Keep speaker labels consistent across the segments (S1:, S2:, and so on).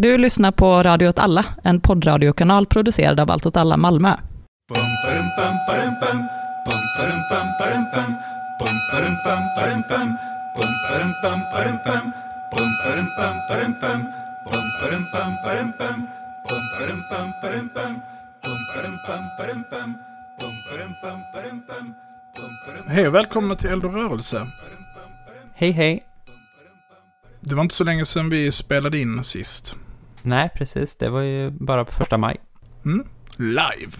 S1: Du lyssnar på Radio åt alla, en poddradiokanal producerad av Allt åt alla Malmö.
S2: Hej och välkomna till Eld och rörelse.
S3: Hej hej.
S2: Det var inte så länge sedan vi spelade in sist.
S3: Nej, precis. Det var ju bara på första maj.
S2: Mm? Live.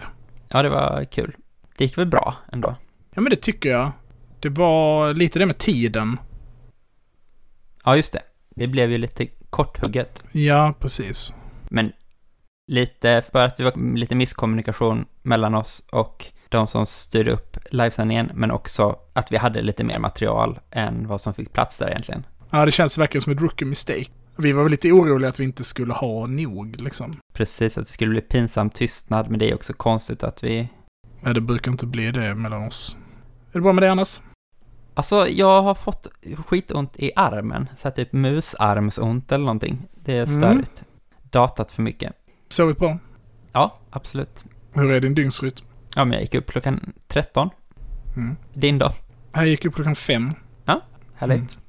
S3: Ja, det var kul. Det gick väl bra ändå?
S2: Ja, men det tycker jag. Det var lite det med tiden.
S3: Ja, just det. Det blev ju lite korthugget.
S2: Ja, precis.
S3: Men lite för att det var lite misskommunikation mellan oss och de som styrde upp livesändningen, men också att vi hade lite mer material än vad som fick plats där egentligen.
S2: Ja, det känns verkligen som ett rookie mistake. Vi var väl lite oroliga att vi inte skulle ha nog, liksom.
S3: Precis, att det skulle bli pinsam tystnad, men det är också konstigt att vi...
S2: Ja, det brukar inte bli det mellan oss. Är det bra med det annars?
S3: Alltså, jag har fått skitont i armen, så här typ musarmsont eller någonting. Det är störigt. Datat för mycket.
S2: Sovit bra?
S3: Ja, absolut.
S2: Hur är din dygnsrytm?
S3: Ja, men jag gick upp klockan 13.
S2: Mm.
S3: Din då?
S2: Jag gick upp klockan fem.
S3: Härligt.
S2: Mm,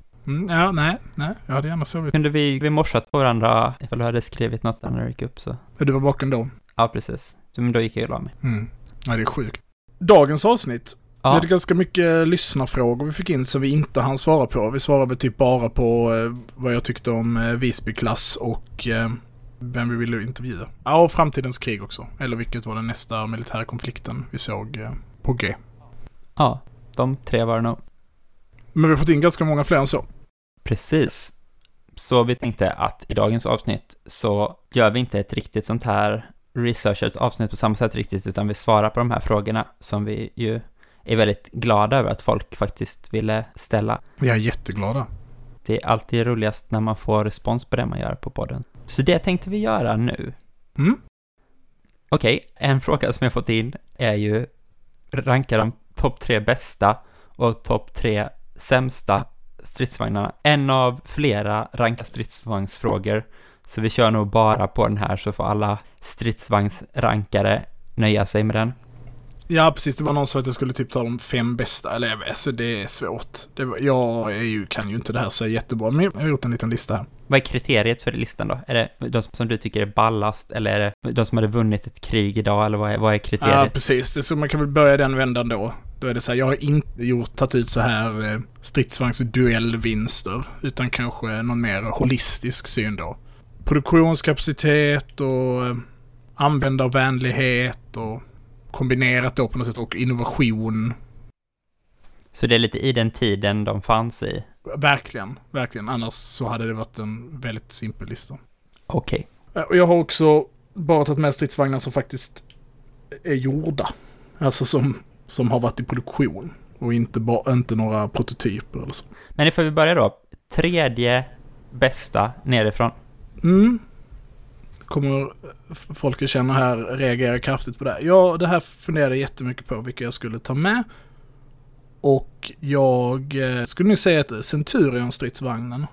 S2: ja, nej, nej. Jag hade gärna sovit.
S3: Kunde vi, vi morsat på varandra ifall du hade skrivit något när du gick upp så.
S2: Du var vaken då?
S3: Ja, precis. Så, men då gick jag och la mig.
S2: Mm. Ja, det är sjukt. Dagens avsnitt. Vi
S3: Ja,
S2: hade ganska mycket lyssnarfrågor vi fick in som vi inte hann svara på. Vi svarade typ bara på eh, vad jag tyckte om eh, Visbyklass och eh, vem vi ville intervjua. Ja, och framtidens krig också. Eller vilket var den nästa militära konflikten vi såg på G.
S3: ja, de tre var det nog.
S2: Men vi har fått in ganska många fler än så.
S3: Precis. Så vi tänkte att i dagens avsnitt så gör vi inte ett riktigt sånt här researchat avsnitt på samma sätt riktigt, utan vi svarar på de här frågorna som vi ju är väldigt glada över att folk faktiskt ville ställa.
S2: Vi är jätteglada.
S3: Det är alltid roligast när man får respons på det man gör på podden. Så det tänkte vi göra nu.
S2: Mm?
S3: Okej, en fråga som jag fått in är ju ranka de topp tre bästa och topp tre sämsta stridsvagnarna. En av flera ranka stridsvagnsfrågor, så vi kör nog bara på den här så får alla stridsvagnsrankare nöja sig med den.
S2: Ja, precis. Det var någon som sa att jag skulle typ ta de fem bästa. Eller alltså det är svårt. Det var, jag är ju, kan ju inte det här så jättebra, men jag har gjort en liten lista här.
S3: Vad är kriteriet för listan då? Är det de som du tycker är ballast, eller är det de som hade vunnit ett krig idag, eller vad är, vad är
S2: Ja,
S3: kriteriet?
S2: precis. Det- Så man kan väl börja den vändan då. Då är det så här, jag har inte gjort, tagit ut så här eh, stridsvagnsduellvinster, utan kanske någon mer holistisk syn då. Produktionskapacitet och eh, användarvänlighet och kombinerat då på något sätt och innovation.
S3: Så det är lite i den tiden de fanns i?
S2: Verkligen, verkligen. Annars så hade det varit en väldigt simpel lista.
S3: Okej.
S2: Eh, Och jag har också bara tagit med stridsvagnar som faktiskt är gjorda. Alltså som, som har varit i produktion. Och inte, bara, inte några prototyper eller så.
S3: Men ifall vi börjar då. Tredje bästa nerifrån.
S2: Mm. Kommer folk jag känner här reagera kraftigt på det? Ja, det här funderade jag jättemycket på vilka jag skulle ta med. Och jag eh, skulle nu säga att Centurion-stridsvagnen,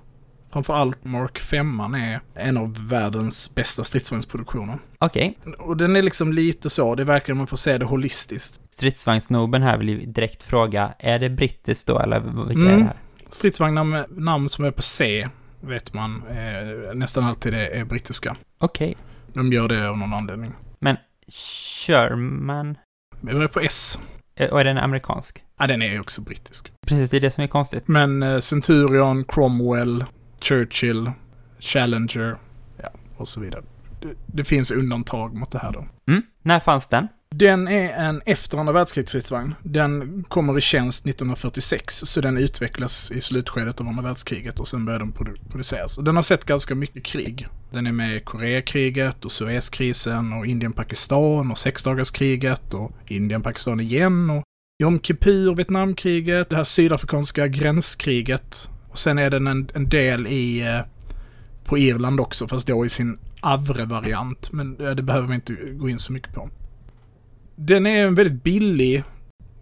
S2: framförallt Mark 5 är en av världens bästa stridsvagnsproduktioner.
S3: Okej.
S2: Och den är liksom lite så, det är verkligen man får se det holistiskt.
S3: Stridsvagnsnoben här vill ju direkt fråga, är det brittiskt då, eller vilka är
S2: Mm.
S3: det här?
S2: Stridsvagnar med namn som är på C, vet man, eh, nästan alltid är, brittiska.
S3: Okej.
S2: De gör det av någon anledning.
S3: Sherman,
S2: Jag är på S.
S3: eh, och är den amerikansk?
S2: Ja, den är ju också brittisk.
S3: Precis, det är det som är konstigt.
S2: Men eh, Centurion, Cromwell, Churchill, Challenger, ja, och så vidare. Det, det finns undantag mot det här då.
S3: Mm. När fanns den?
S2: Den är en efter andra världskrigsstridsvagn. Den kommer i tjänst 1946, så den utvecklas i slutskedet av andra världskriget och sen börjar den produceras. Och den har sett ganska mycket krig. Den är med i Koreakriget och Suezkrisen och Indien-Pakistan och sexdagarskriget och Indien-Pakistan igen och Jom Kippur, Vietnamkriget, det här sydafrikanska gränskriget. Och sen är den en, en del i, eh, på Irland också, fast då i sin Avre-variant. Men eh, det behöver vi inte gå in så mycket på. Den är en väldigt billig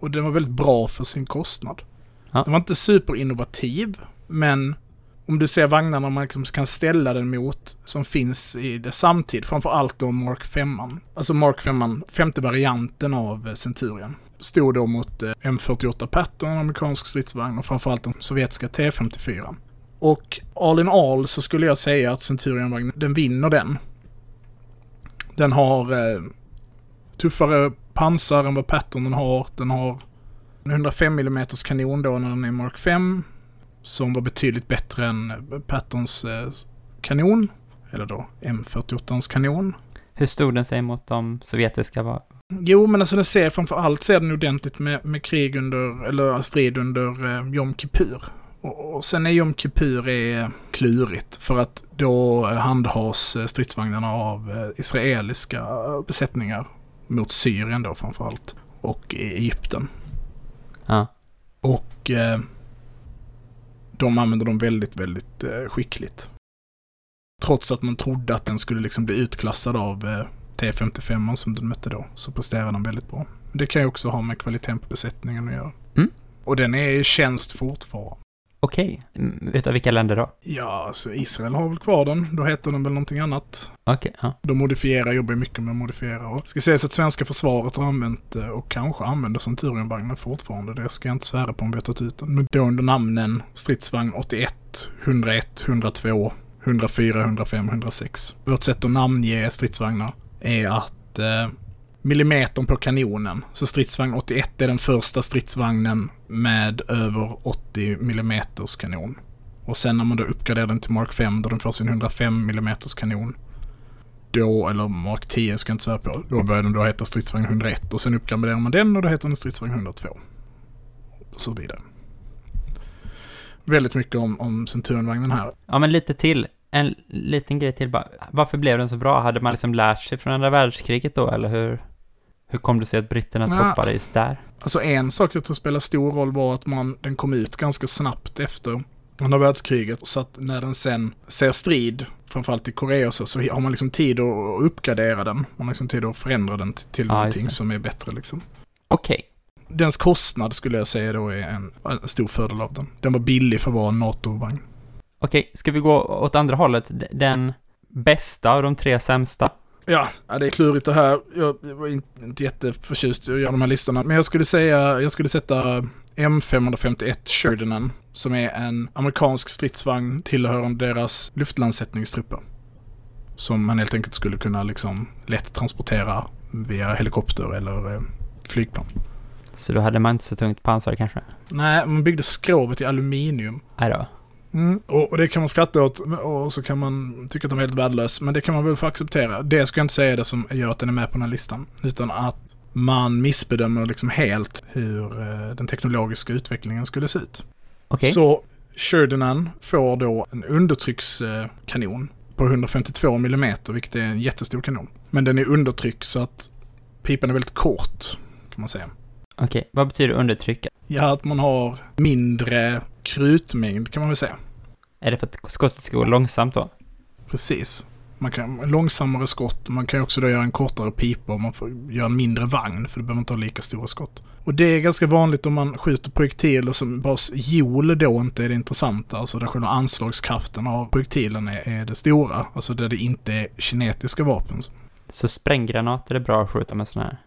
S2: och den var väldigt bra för sin kostnad.
S3: Ja.
S2: Den var inte superinnovativ, men om du ser vagnarna man liksom kan ställa den mot som finns i det samtid, framför allt då Mark 5. Alltså Mark 5, femte varianten av eh, Centurion. Stod då mot eh, M48 Patton, en amerikansk stridsvagn och framförallt den sovjetiska T54. Och all in all så skulle jag säga att Centurion-vagnen, den vinner den. Den har eh, tuffare pansar än vad Patton den har. Den har en 105 mm kanon då när den är Mark 5 som var betydligt bättre än Pattons eh, kanon. Eller då M48ans kanon.
S3: Hur stod den sig mot de sovjetiska? Var?
S2: Jo, men alltså den ser framför allt ser den ordentligt med, med krig under, eller strid under eh, Jom Kippur. Och, och sen är Jom Kippur är klurigt för att då handhas eh, stridsvagnarna av eh, israeliska besättningar mot Syrien då framför allt. Och Egypten.
S3: Ja.
S2: Och eh, de använder dem väldigt, väldigt eh, skickligt. Trots att man trodde att den skulle liksom bli utklassad av eh, T55 som den mötte då, så presterar den väldigt bra. Det kan ju också ha med kvaliteten på besättningen att göra.
S3: Mm.
S2: Och den är i tjänst fortfarande.
S3: Okej, mm, vet du vilka länder då?
S2: Ja, alltså Israel har väl kvar den. Då heter den väl någonting annat.
S3: Okej, ja.
S2: De modifierar, jobbar mycket med att modifiera. Och ska sägas att svenska försvaret har använt eh, och kanske använder Centurionvagnen fortfarande. Det ska jag inte svära på om vi har tagit ut den. Men då under namnen stridsvagn 81, 101, 102, 104, 105, 106. Vårt sätt att namnge stridsvagnar är att eh, millimetern på kanonen. Så stridsvagn 81 är den första stridsvagnen med över 80 millimeters kanon. Och sen när man då uppgraderar den till Mark 5 då den får sin 105 millimeters kanon. Då, eller Mark 10 ska jag inte svära på, då börjar den då heta stridsvagn 101 och sen uppgraderar man den och då heter den stridsvagn 102. Och så vidare. Väldigt mycket om, om Centurionvagnen här.
S3: Ja, men lite till. En liten grej till bara. Varför blev den så bra? Hade man liksom lärt sig från andra världskriget då, eller hur? Hur kom det sig att britterna
S2: Ja.
S3: toppade just där?
S2: Alltså en sak jag tror spelar stor roll var att man, den kom ut ganska snabbt efter andra världskriget. Så att när den sen ser strid, framförallt i Korea och så, så har man liksom tid att uppgradera den. Man har liksom tid att förändra den till,
S3: Ja,
S2: någonting som är bättre liksom.
S3: Okej.
S2: Dens kostnad skulle jag säga då är en, en stor fördel av den. Den var billig för att vara en NATO-vagn.
S3: Okej, ska vi gå åt andra hållet? Den bästa av de tre sämsta?
S2: Ja, det är klurigt det här. Jag var inte, inte jätteförtjust i att göra de här listorna. Men jag skulle säga, jag skulle sätta M551 Sheridanen, som är en amerikansk stridsvagn tillhörande deras luftlandsättningstrupper. Som man helt enkelt skulle kunna liksom lätt transportera via helikopter eller eh, flygplan.
S3: Så då hade man inte så tungt pansar kanske?
S2: Nej, man byggde skrovet i aluminium.
S3: Nej då.
S2: Mm. Och, och det kan man skratta åt och så kan man tycka att de är helt värdelösa. Men det kan man väl få acceptera. Det ska jag inte säga det som gör att den är med på den här listan. Utan att man missbedömer liksom helt hur eh, den teknologiska utvecklingen skulle se ut.
S3: Okej.
S2: Så Sheridanen får då en undertryckskanon på 152 mm, vilket är en jättestor kanon. Men den är undertryck så att pipan är väldigt kort, kan man säga.
S3: Okej, vad betyder undertryck?
S2: Ja, att man har mindre krutmängd kan man väl säga.
S3: Är det för att skottet ska gå långsamt då?
S2: Precis. Man kan långsammare skott. Man kan också då göra en kortare pipa och man får göra en mindre vagn för du behöver inte ha lika stora skott. Och det är ganska vanligt om man skjuter projektiler som vars hjul då inte är det intressanta. Alltså där själva anslagskraften av projektilen är, är det stora. Alltså där det inte är kinetiska vapen.
S3: Så spränggranat är det bra att skjuta med sådana här?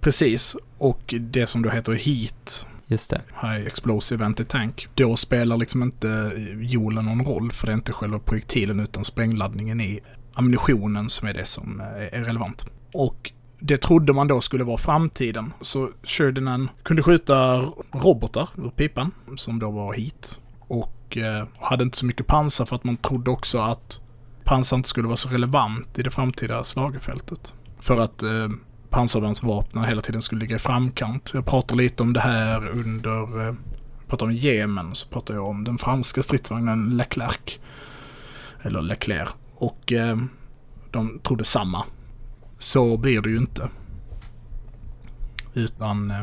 S2: Precis. Och det som då heter heat,
S3: Just det.
S2: High Explosive Anti-Tank. Då spelar liksom inte eh, hjulen någon roll för det är inte själva projektilen utan sprängladdningen i ammunitionen som är det som eh, är relevant. Och det trodde man då skulle vara framtiden. Så Sheridan kunde skjuta robotar ur pipan som då var hit. Och eh, hade inte så mycket pansar för att man trodde också att pansar inte skulle vara så relevant i det framtida slagfältet. För att eh, pansarvärnsvapnen hela tiden skulle ligga i framkant. Jag pratar lite om det här under, eh, jag pratar om Jemen, så pratar jag om den franska stridsvagnen Leclerc. Eller Leclerc. Och eh, de trodde samma. Så blir det ju inte. Utan eh,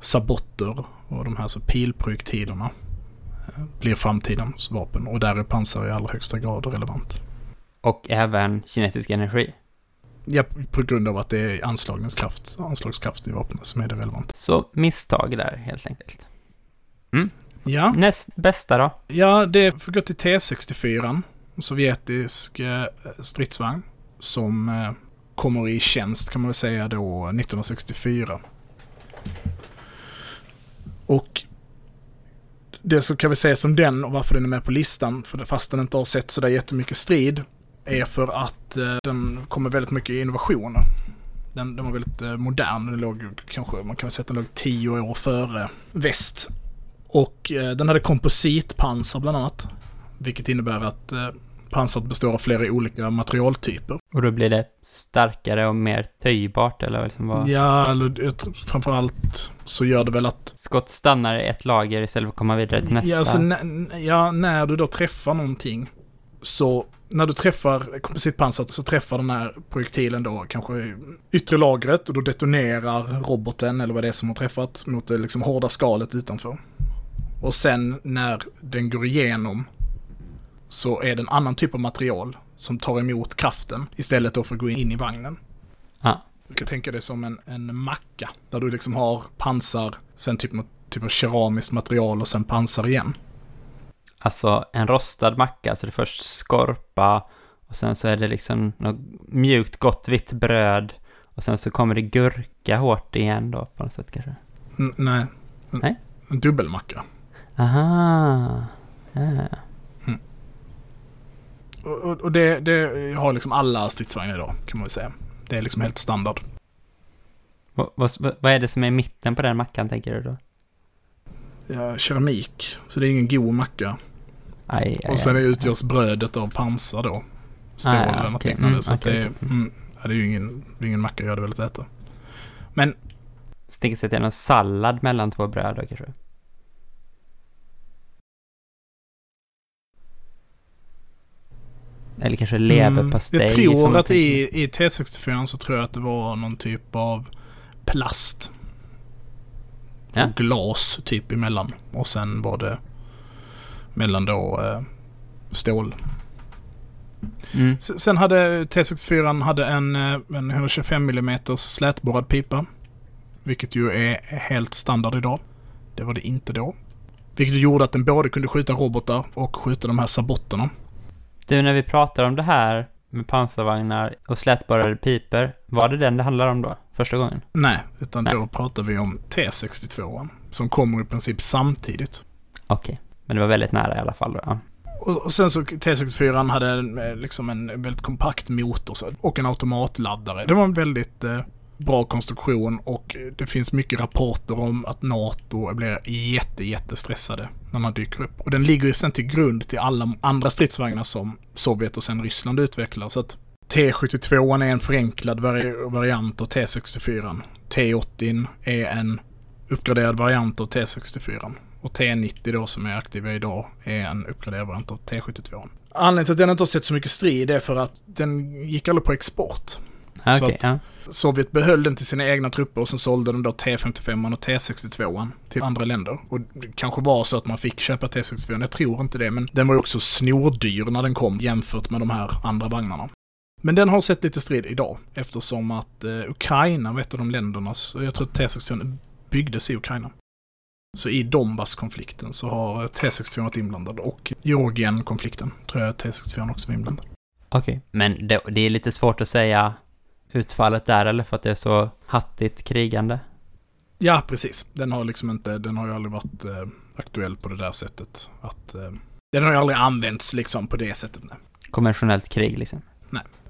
S2: sabotter och de här så pilprojektilerna eh, blir framtidens vapen. Och där är pansar i allra högsta grad relevant.
S3: Och även kinetisk energi.
S2: Ja, på grund av att det är anslagningskraft, anslagskraft i vapnet som är det relevant.
S3: Så misstag där, helt enkelt.
S2: Ja,
S3: Näst bästa då?
S2: ja det får gå till T64, en sovjetisk eh, stridsvagn som eh, kommer i tjänst kan man väl säga då 1964. Och det som kan vi säga som den och varför den är med på listan, för fast den inte har sett sådär jättemycket strid, är för att eh, den kommer väldigt mycket innovationer. Den, den var väldigt eh, modern, den låg kanske, man kan säga att den låg tio år före väst. Och eh, den hade kompositpansar bland annat. Vilket innebär att pansaret består av flera olika materialtyper.
S3: Och då blir det starkare och mer töjbart eller liksom vad?
S2: Ja, eller framförallt så gör det väl att...
S3: Skott stannar i ett lager istället för att komma vidare till nästa.
S2: Ja, alltså, ja, när du då träffar någonting så när du träffar kompositpansaret så träffar den här projektilen då kanske yttre lagret och då detonerar roboten eller vad det är som har träffat mot det liksom hårda skalet utanför. Och sen när den går igenom så är det en annan typ av material som tar emot kraften istället då för att gå in i vagnen.
S3: Ja.
S2: Du kan tänka dig som en, en macka där du liksom har pansar, sen typ något typ av keramiskt material och sen pansar igen.
S3: Alltså en rostad macka, så det är först skorpa och sen så är det liksom något mjukt gott vitt bröd och sen så kommer det gurka hårt igen då på något sätt kanske.
S2: N- nej. En,
S3: Nej.
S2: en dubbelmacka.
S3: Aha. Ja.
S2: Och, och, och det, det har liksom alla stridsvagnar idag, kan man väl säga. Det är liksom helt standard.
S3: Vad, vad, vad är det som är i mitten på den mackan tänker du då?
S2: Ja, keramik, så det är ingen god macka.
S3: Aj, aj,
S2: Och sen
S3: aj.
S2: utgörs brödet av pansar då. Stål
S3: ja,
S2: eller något liknande.
S3: Mm,
S2: så
S3: okej,
S2: det, är, mm, ja, det är ju ingen, det är ingen macka jag hade velat äta. Men
S3: Sticka sig till en sallad mellan två bröd då kanske? Eller kanske leverpastej?
S2: Mm, jag tror att i, i T64 så tror jag att det var någon typ av plast.
S3: Ja.
S2: Och glas typ emellan. Och sen var det mellan då eh, stål.
S3: Mm.
S2: Sen hade T64 hade en, eh, en 125 mm slätborrad pipa. Vilket ju är helt standard idag. Det var det inte då. Vilket gjorde att den både kunde skjuta robotar och skjuta de här sabotterna.
S3: Du, när vi pratar om det här med pansarvagnar och slätborrade piper, var det den det handlar om då? Första gången?
S2: Nej, utan
S3: Nej.
S2: då pratar vi om T62. Som kommer i princip samtidigt.
S3: Okej, men det var väldigt nära i alla fall. Ja.
S2: Och, sen så T64 hade en, eh, liksom en väldigt kompakt motor så, och en automatladdare. Det var en väldigt eh, bra konstruktion och eh, det finns mycket rapporter om att NATO blir jätte, jättestressade när man dyker upp. Och den ligger ju sen till grund till alla andra stridsvagnar som Sovjet och sen Ryssland utvecklar. Så att T72 är en förenklad vari- variant av T64. T80 är en uppgraderad variant av T64. Och T90 då som är aktiva idag är en uppgraderad variant av T72. Anledningen till att den inte har sett så mycket strid är för att den gick aldrig på export.
S3: Ah,
S2: Så
S3: ja.
S2: Sovjet behöll den till sina egna trupper och sen sålde de då T55 och T62 till andra länder. Och det kanske var så att man fick köpa T64, jag tror inte det, men den var ju också snordyr när den kom jämfört med de här andra vagnarna. Men den har sett lite strid idag eftersom att eh, Ukraina var ett av de länderna, så jag tror att T64 byggdes i Ukraina. Så i Donbass-konflikten så har eh, T64 varit inblandad och Georgien-konflikten tror jag T64 också var inblandad.
S3: Okej. Men det, det är lite svårt att säga utfallet där, eller för att det är så hattigt krigande?
S2: Ja, precis. Den har liksom inte, den har ju aldrig varit eh, aktuell på det där sättet. Att, eh, den har ju aldrig använts liksom på det sättet. Nej.
S3: Konventionellt krig liksom.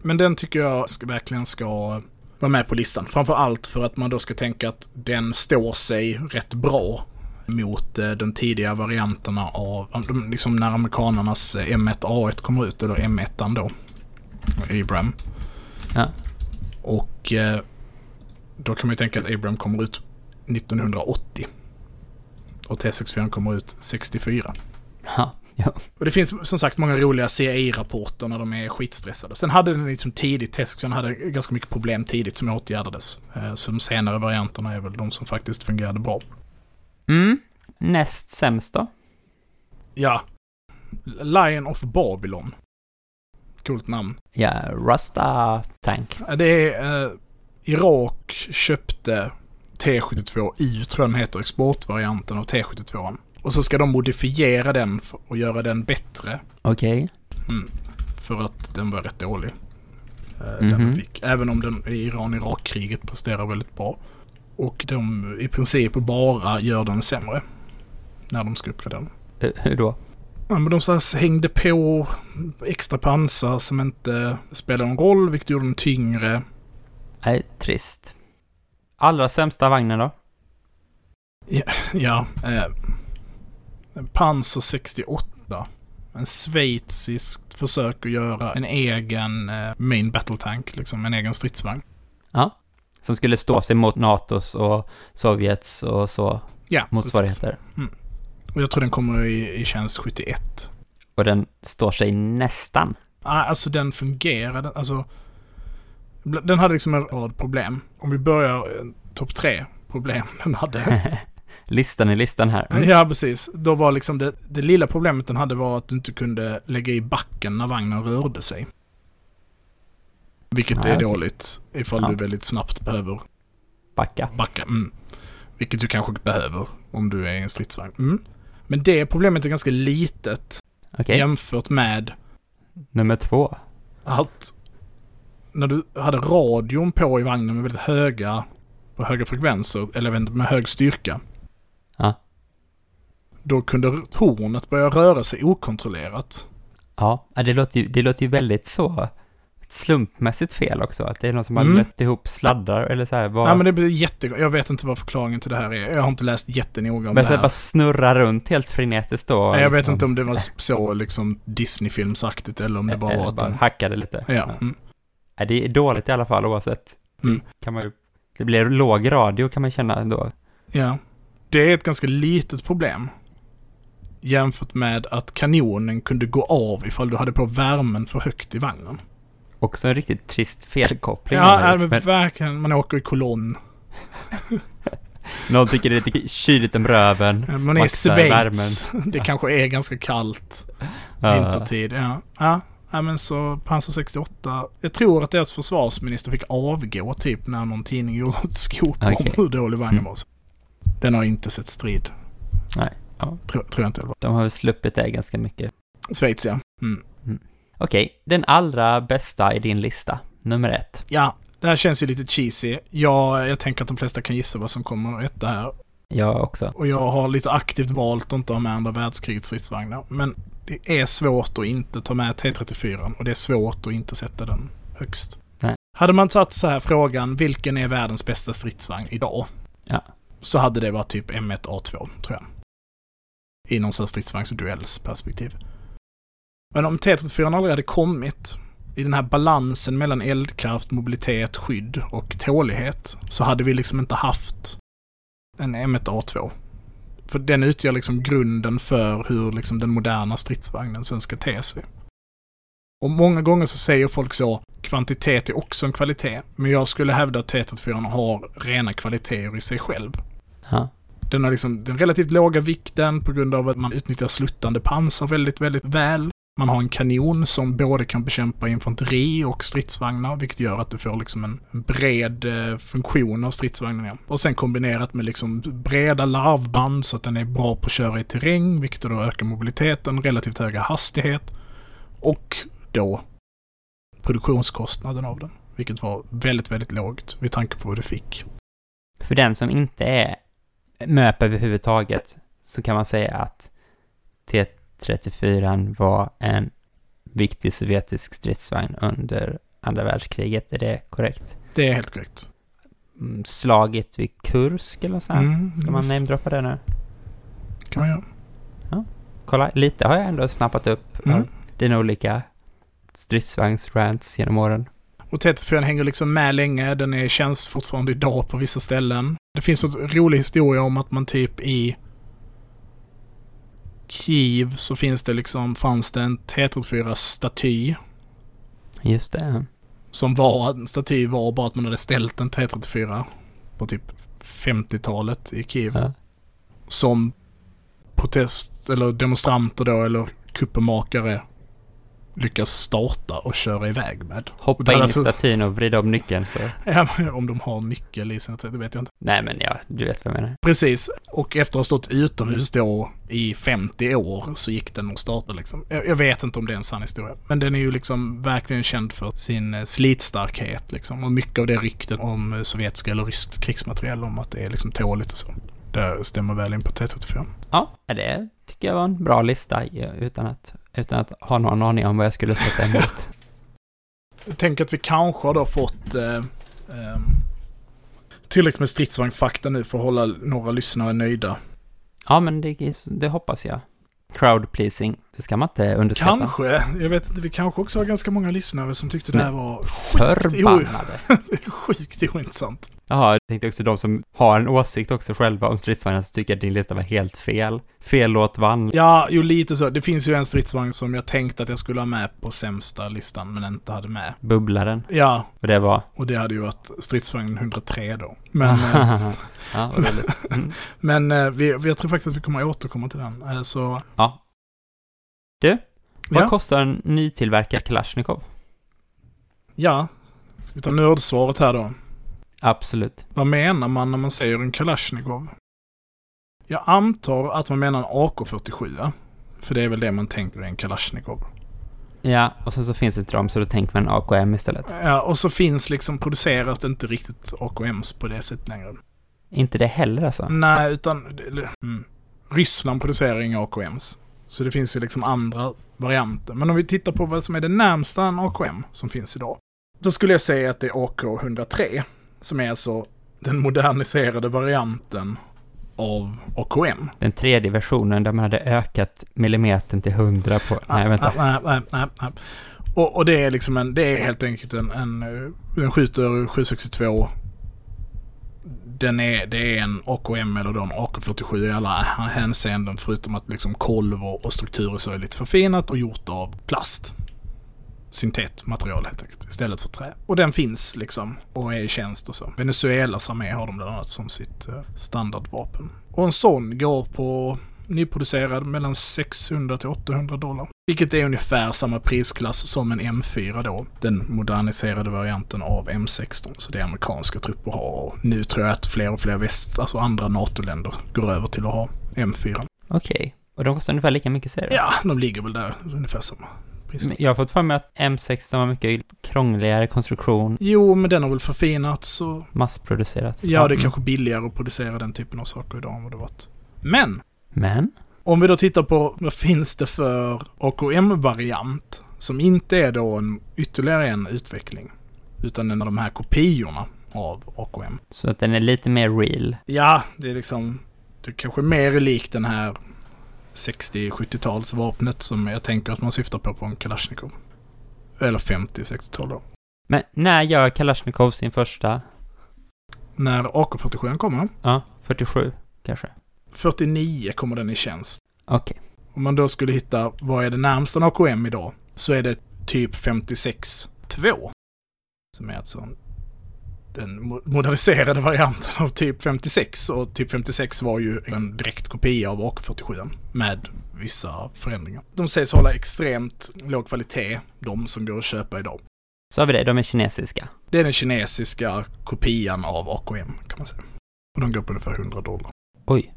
S2: Men den tycker jag ska, verkligen ska vara med på listan. Framför allt för att man då ska tänka att den står sig rätt bra mot eh, de tidiga varianterna av, liksom när amerikanernas eh, M1A1 kommer ut, eller M1 då. Abram.
S3: Ja.
S2: Och eh, då kan man ju tänka att Abram kommer ut 1980. Och T64 kommer ut 64.
S3: Ja, ja.
S2: Och det finns som sagt många roliga CI-rapporter när de är skitstressade. Sen hade den liksom tidigt, T64 hade ganska mycket problem tidigt som åtgärdades. Så de senare varianterna är väl de som faktiskt fungerade bra.
S3: Mm. Näst sämst då?
S2: Ja. Lion of Babylon. Coolt namn.
S3: Ja, Rusta Tank.
S2: Det är eh, Irak köpte T72 U, tror jag den heter, exportvarianten av T72. Och så ska de modifiera den och göra den bättre.
S3: Okej.
S2: Mm. För att den var rätt dålig. Eh, Den
S3: Mhm.
S2: fick. Även om den i Iran-Irak-kriget presterar väldigt bra. Och de i princip bara gör den sämre. När de ska uppgradera den.
S3: Hur- Hur då?
S2: Ja, men de så hängde på extra pansar som inte spelade någon roll, vilket gjorde den tyngre.
S3: Nej, trist. Allra sämsta vagnen då?
S2: Ja, eh, en Panzer 68. En schweiziskt försök att göra en egen eh, main battle tank, liksom en egen stridsvagn.
S3: Ja. Som skulle stå sig mot NATOs och Sovjets och så
S2: Ja,
S3: motsvarigheter.
S2: Och jag tror den kommer i, i tjänst 71.
S3: Och den står sig nästan.
S2: Ah, alltså den fungerade, alltså. Den hade liksom en rad problem. Om vi börjar eh, topp tre problem den hade.
S3: listan i listan här. Mm.
S2: Ja, precis. Då var liksom det, det lilla problemet den hade var att du inte kunde lägga i backen när vagnen rörde sig. Vilket
S3: Nej,
S2: är dåligt ifall
S3: Ja.
S2: du väldigt snabbt behöver
S3: Backa.
S2: backa. Mm. Vilket du kanske behöver om du är i en stridsvagn. Mm. Men det problemet är ganska litet
S3: Okej,
S2: jämfört med
S3: nummer två.
S2: att när du hade radion på i vagnen med väldigt höga, på höga frekvenser, eller med hög styrka.
S3: Ja.
S2: Då kunde tornet börja röra sig okontrollerat.
S3: Ja, det låter ju, det låter ju väldigt så slumpmässigt fel också. Att det är någon som har
S2: Mm.
S3: lött ihop sladdar eller så här. Vad,
S2: Ja men det blir jätte... Jag vet inte vad förklaringen till det här är. Jag har inte läst jättenoga om
S3: men
S2: det
S3: här
S2: här.
S3: bara snurra runt helt frenetiskt då.
S2: Nej, jag vet
S3: liksom.
S2: inte om det var så liksom Disney-filmsaktigt eller om det bara var att
S3: bara
S2: den...
S3: hackade lite.
S2: Ja. Mm.
S3: Nej, det är dåligt i alla fall oavsett.
S2: Mm.
S3: Kan man ju, det blir låg radio kan man känna ändå.
S2: ja. Det är ett ganska litet problem. Jämfört med att kanonen kunde gå av ifall du hade på värmen för högt i vagnen.
S3: Också en riktigt trist felkoppling.
S2: Ja,
S3: gjort,
S2: men verkligen. Man åker i kolonn.
S3: någon tycker det är lite kyligt om röven.
S2: Man är i Schweiz. Det kanske är ganska kallt vintertid. Ja. Ja. ja, men så Panzer 68. Jag tror att deras försvarsminister fick avgå typ när någon tidning gjorde ett skop
S3: Okej.
S2: om hur dålig vagnen
S3: Mm.
S2: var. Den har inte sett strid.
S3: Nej, ja.
S2: Tror, tror jag inte det var.
S3: De har väl sluppit det ganska mycket.
S2: Schweiz ja. Mm.
S3: Okej, den allra bästa i din lista, nummer ett.
S2: Ja, det här känns ju lite cheesy. Jag, jag tänker att de flesta kan gissa vad som kommer etta här.
S3: Jag också.
S2: Och jag har lite aktivt valt att inte ha med andra världskrigets stridsvagnar. Men det är svårt att inte ta med T34 och det är svårt att inte sätta den högst.
S3: Nej.
S2: Hade man tagit så här frågan, vilken är världens bästa stridsvagn idag?
S3: Ja.
S2: Så hade det varit typ M1A2, tror jag. I någon sån här stridsvagns och duellsperspektiv. Men om T34 aldrig hade kommit i den här balansen mellan eldkraft, mobilitet, skydd och tålighet så hade vi liksom inte haft en M1A2. För den utgör liksom grunden för hur liksom den moderna stridsvagnen sen ska te sig. Och många gånger så säger folk så, kvantitet är också en kvalitet. Men jag skulle hävda att T34 har rena kvaliteter i sig själv.
S3: Ja.
S2: Den har liksom den relativt låga vikten på grund av att man utnyttjar sluttande pansar väldigt, väldigt väl. Man har en kanon som både kan bekämpa infanteri och stridsvagnar, vilket gör att du får liksom en bred eh, funktion av stridsvagnarna. Och sen kombinerat med liksom breda larvband så att den är bra på att köra i terräng, vilket då ökar mobiliteten, relativt höga hastighet och då produktionskostnaden av den. Vilket var väldigt, väldigt lågt med tanke på vad du fick.
S3: För den som inte är MÖP överhuvudtaget så kan man säga att T34 var en viktig sovjetisk stridsvagn under andra världskriget. Är det korrekt?
S2: Det är helt korrekt.
S3: Mm, Slaget vid Kursk eller så här.
S2: Mm,
S3: Ska man namedroppa det nu?
S2: kan man göra.
S3: Kolla, lite har jag ändå snappat upp
S2: Mm.
S3: dina olika stridsvagnsrants genom åren.
S2: Och T34 hänger liksom med länge. Den är känns fortfarande idag på vissa ställen. Det finns en rolig historia om att man typ i Kiev så finns det liksom, fanns det en T34-staty.
S3: Just det.
S2: Som var, en staty var bara att man hade ställt en T34 på typ 50-talet i Kiev.
S3: Ja.
S2: Som protest, eller demonstranter då, eller kuppemakare lyckas starta och köra iväg med.
S3: Hoppa in
S2: alltså-
S3: i statyn och vrida om nyckeln så...
S2: Ja, om de har nyckel i sina det vet jag inte.
S3: Nej men ja, du vet vad jag menar.
S2: Precis, och efter att ha stått utomhus då i 50 år så gick den och startade liksom. Jag, jag vet inte om det är en sann historia, men den är ju liksom verkligen känd för sin eh, slitstarkhet liksom. Och mycket av det ryktet om eh, sovjetisk eller ryskt krigsmateriel om att det är liksom tåligt och så. Det stämmer väl in på T34.
S3: Ja, det tycker jag var en bra lista ja, utan att, utan att ha någon aning om vad jag skulle sätta emot.
S2: Jag tänker att vi kanske har då fått eh, eh, tillräckligt med stridsvagnsfakta nu för att hålla några lyssnare nöjda.
S3: Ja, men det, det hoppas jag. Crowd pleasing, det ska man inte underskatta.
S2: Kanske, jag vet inte, vi kanske också har ganska många lyssnare som tyckte
S3: Som
S2: det
S3: är
S2: här var
S3: Förbannade.
S2: sjukt ointressant.
S3: Jaha, jag tänkte också de som har en åsikt också själva om stridsvagnar så tycker att din lista var helt fel. Fel låt vann.
S2: Ja, jo lite så. Det finns ju en stridsvagn som jag tänkte att jag skulle ha med på sämsta listan, men inte hade med.
S3: Bubblaren.
S2: Ja,
S3: Och det var...
S2: och det hade ju varit stridsvagn 103 då. Men, eh,
S3: ja, roligt. Mm.
S2: men eh, vi, jag tror faktiskt att vi kommer att återkomma till den. Eh, Så,
S3: Ja. Du, vad
S2: ja,
S3: kostar en nytillverkad Kalashnikov?
S2: ja. Ska vi ta nördsvaret här då?
S3: Absolut.
S2: Vad menar man när man säger en Kalashnikov? Jag antar att man menar en AK47, ja. För det är väl det man tänker är en Kalashnikov.
S3: Ja, och sen så finns det inte dem så då tänker man AKM istället.
S2: Ja, och så finns liksom, produceras det inte riktigt AKMs på det sättet längre.
S3: Inte det heller alltså?
S2: Nej, utan mm. Ryssland producerar inga AKMs. Så det finns ju liksom andra varianter. Men om vi tittar på vad som är det närmsta en AKM som finns idag. Då skulle jag säga att det är AK103. Som är alltså den moderniserade varianten av AKM.
S3: Den tredje versionen där man hade ökat millimetern till 100 på... Nej, vänta.
S2: Nej, nej, nej, nej. Och, och det är liksom en, det är helt enkelt en, en eh, den skjuter 762. Den är, det är en AKM eller då en AK47 i alla hänseenden förutom att liksom kolv och, strukturer så är lite förfinat och gjort av plast. Syntetmaterial helt enkelt istället för trä. Och den finns liksom och är i tjänst och så. Venezuelas armé har de bland annat som sitt eh, standardvapen. Och en sån går på nyproducerad mellan 600 till 800 dollar. Vilket är ungefär samma prisklass som en M4 då. Den moderniserade varianten av M16. Så det amerikanska trupper har. Och nu tror jag att fler och fler väst, alltså andra NATO-länder går över till att ha M4.
S3: Okej. Och de kostar ungefär lika mycket säger du?
S2: Ja, de ligger väl där ungefär samma.
S3: Men Jag har fått för mig att M16 var mycket krångligare konstruktion,
S2: Jo, men den har väl förfinats och
S3: massproducerat.
S2: ja, det är
S3: Mm.
S2: kanske billigare att producera den typen av saker idag än vad det varit. Men
S3: Men?
S2: Om vi då tittar på vad finns det för AKM-variant som inte är då en ytterligare en utveckling. Utan en av de här kopiorna av AKM.
S3: Så att den är lite mer real.
S2: Ja, det är liksom, det är kanske mer likt den här 60-70-talsvapnet som jag tänker att man syftar på på en Kalashnikov. Eller 50-60-tal då.
S3: Men när gör Kalashnikov sin första?
S2: När AK47 kommer,
S3: Ja, 47 kanske.
S2: 49 kommer den i tjänst.
S3: Okej.
S2: Om man då skulle hitta vad är det närmsta en AKM idag så är det typ 56-2. Som är alltså den mo- moderniserade varianten av typ 56. Och typ 56 var ju en direkt kopia av AK47 med vissa förändringar. De sägs hålla extremt låg kvalitet, de som går att köpa idag.
S3: Så har vi det, de är kinesiska.
S2: Det är den kinesiska kopian av AKM kan man säga. Och de går på ungefär 100 dollar.
S3: Oj.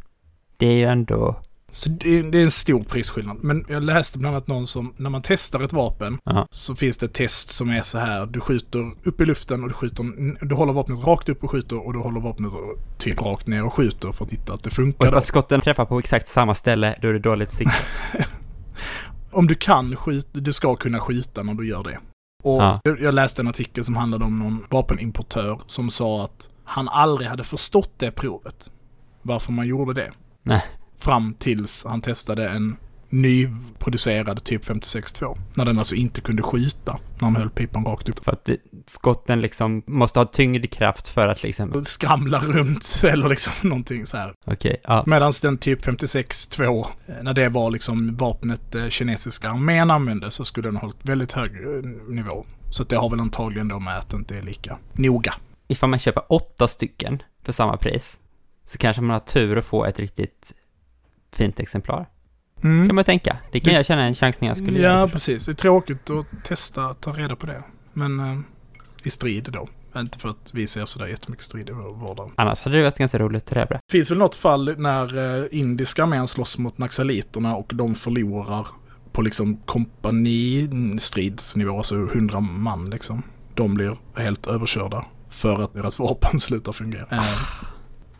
S3: Det är ju ändå...
S2: Så det är, det är en stor prisskillnad. Men jag läste bland annat någon som, när man testar ett vapen,
S3: Ja.
S2: så finns det ett test som är så här. Du skjuter upp i luften och du skjuter, du håller vapnet rakt upp och skjuter och du håller vapnet typ rakt ner och skjuter för att hitta att det
S3: Och
S2: funkar.
S3: för
S2: Då.
S3: att skotten träffar på exakt samma ställe, då är det dåligt sikte.
S2: Om du kan skjuta, du ska kunna skjuta när du gör det. Och
S3: Ja.
S2: jag läste en artikel som handlade om någon vapenimportör som sa att han aldrig hade förstått det provet. Varför man gjorde det.
S3: Nej.
S2: Fram tills han testade en nyproducerad typ 56-2. När den alltså inte kunde skjuta när han höll pipan rakt upp.
S3: För att skotten liksom måste ha tyngdkraft för att liksom...
S2: Skramla runt eller liksom någonting så här.
S3: Okej, ja.
S2: Medan den typ 56-2, eh, när det var liksom vapnet eh, kinesiska armén använde så skulle den ha hållit väldigt hög eh, nivå. Så det har väl antagligen då med att det inte är lika noga.
S3: Ifall man köper åtta stycken för samma pris, så kanske man har tur att få ett riktigt fint exemplar.
S2: Mm.
S3: kan man tänka. Det kan
S2: Det-
S3: jag känna en chansning jag skulle
S2: Ja,
S3: göra.
S2: precis. Det är tråkigt att testa att ta reda på det. Men eh, i strid då. Inte för att vi ser sådär jättemycket strid i vår vardag.
S3: Annars hade det varit ganska roligt att på det.
S2: Finns väl något fall när eh, indiska armén slåss mot naxaliterna och de förlorar på liksom kompanistridsnivå, alltså 100 man liksom. De blir helt överkörda för att deras vapen slutar fungera. Eh,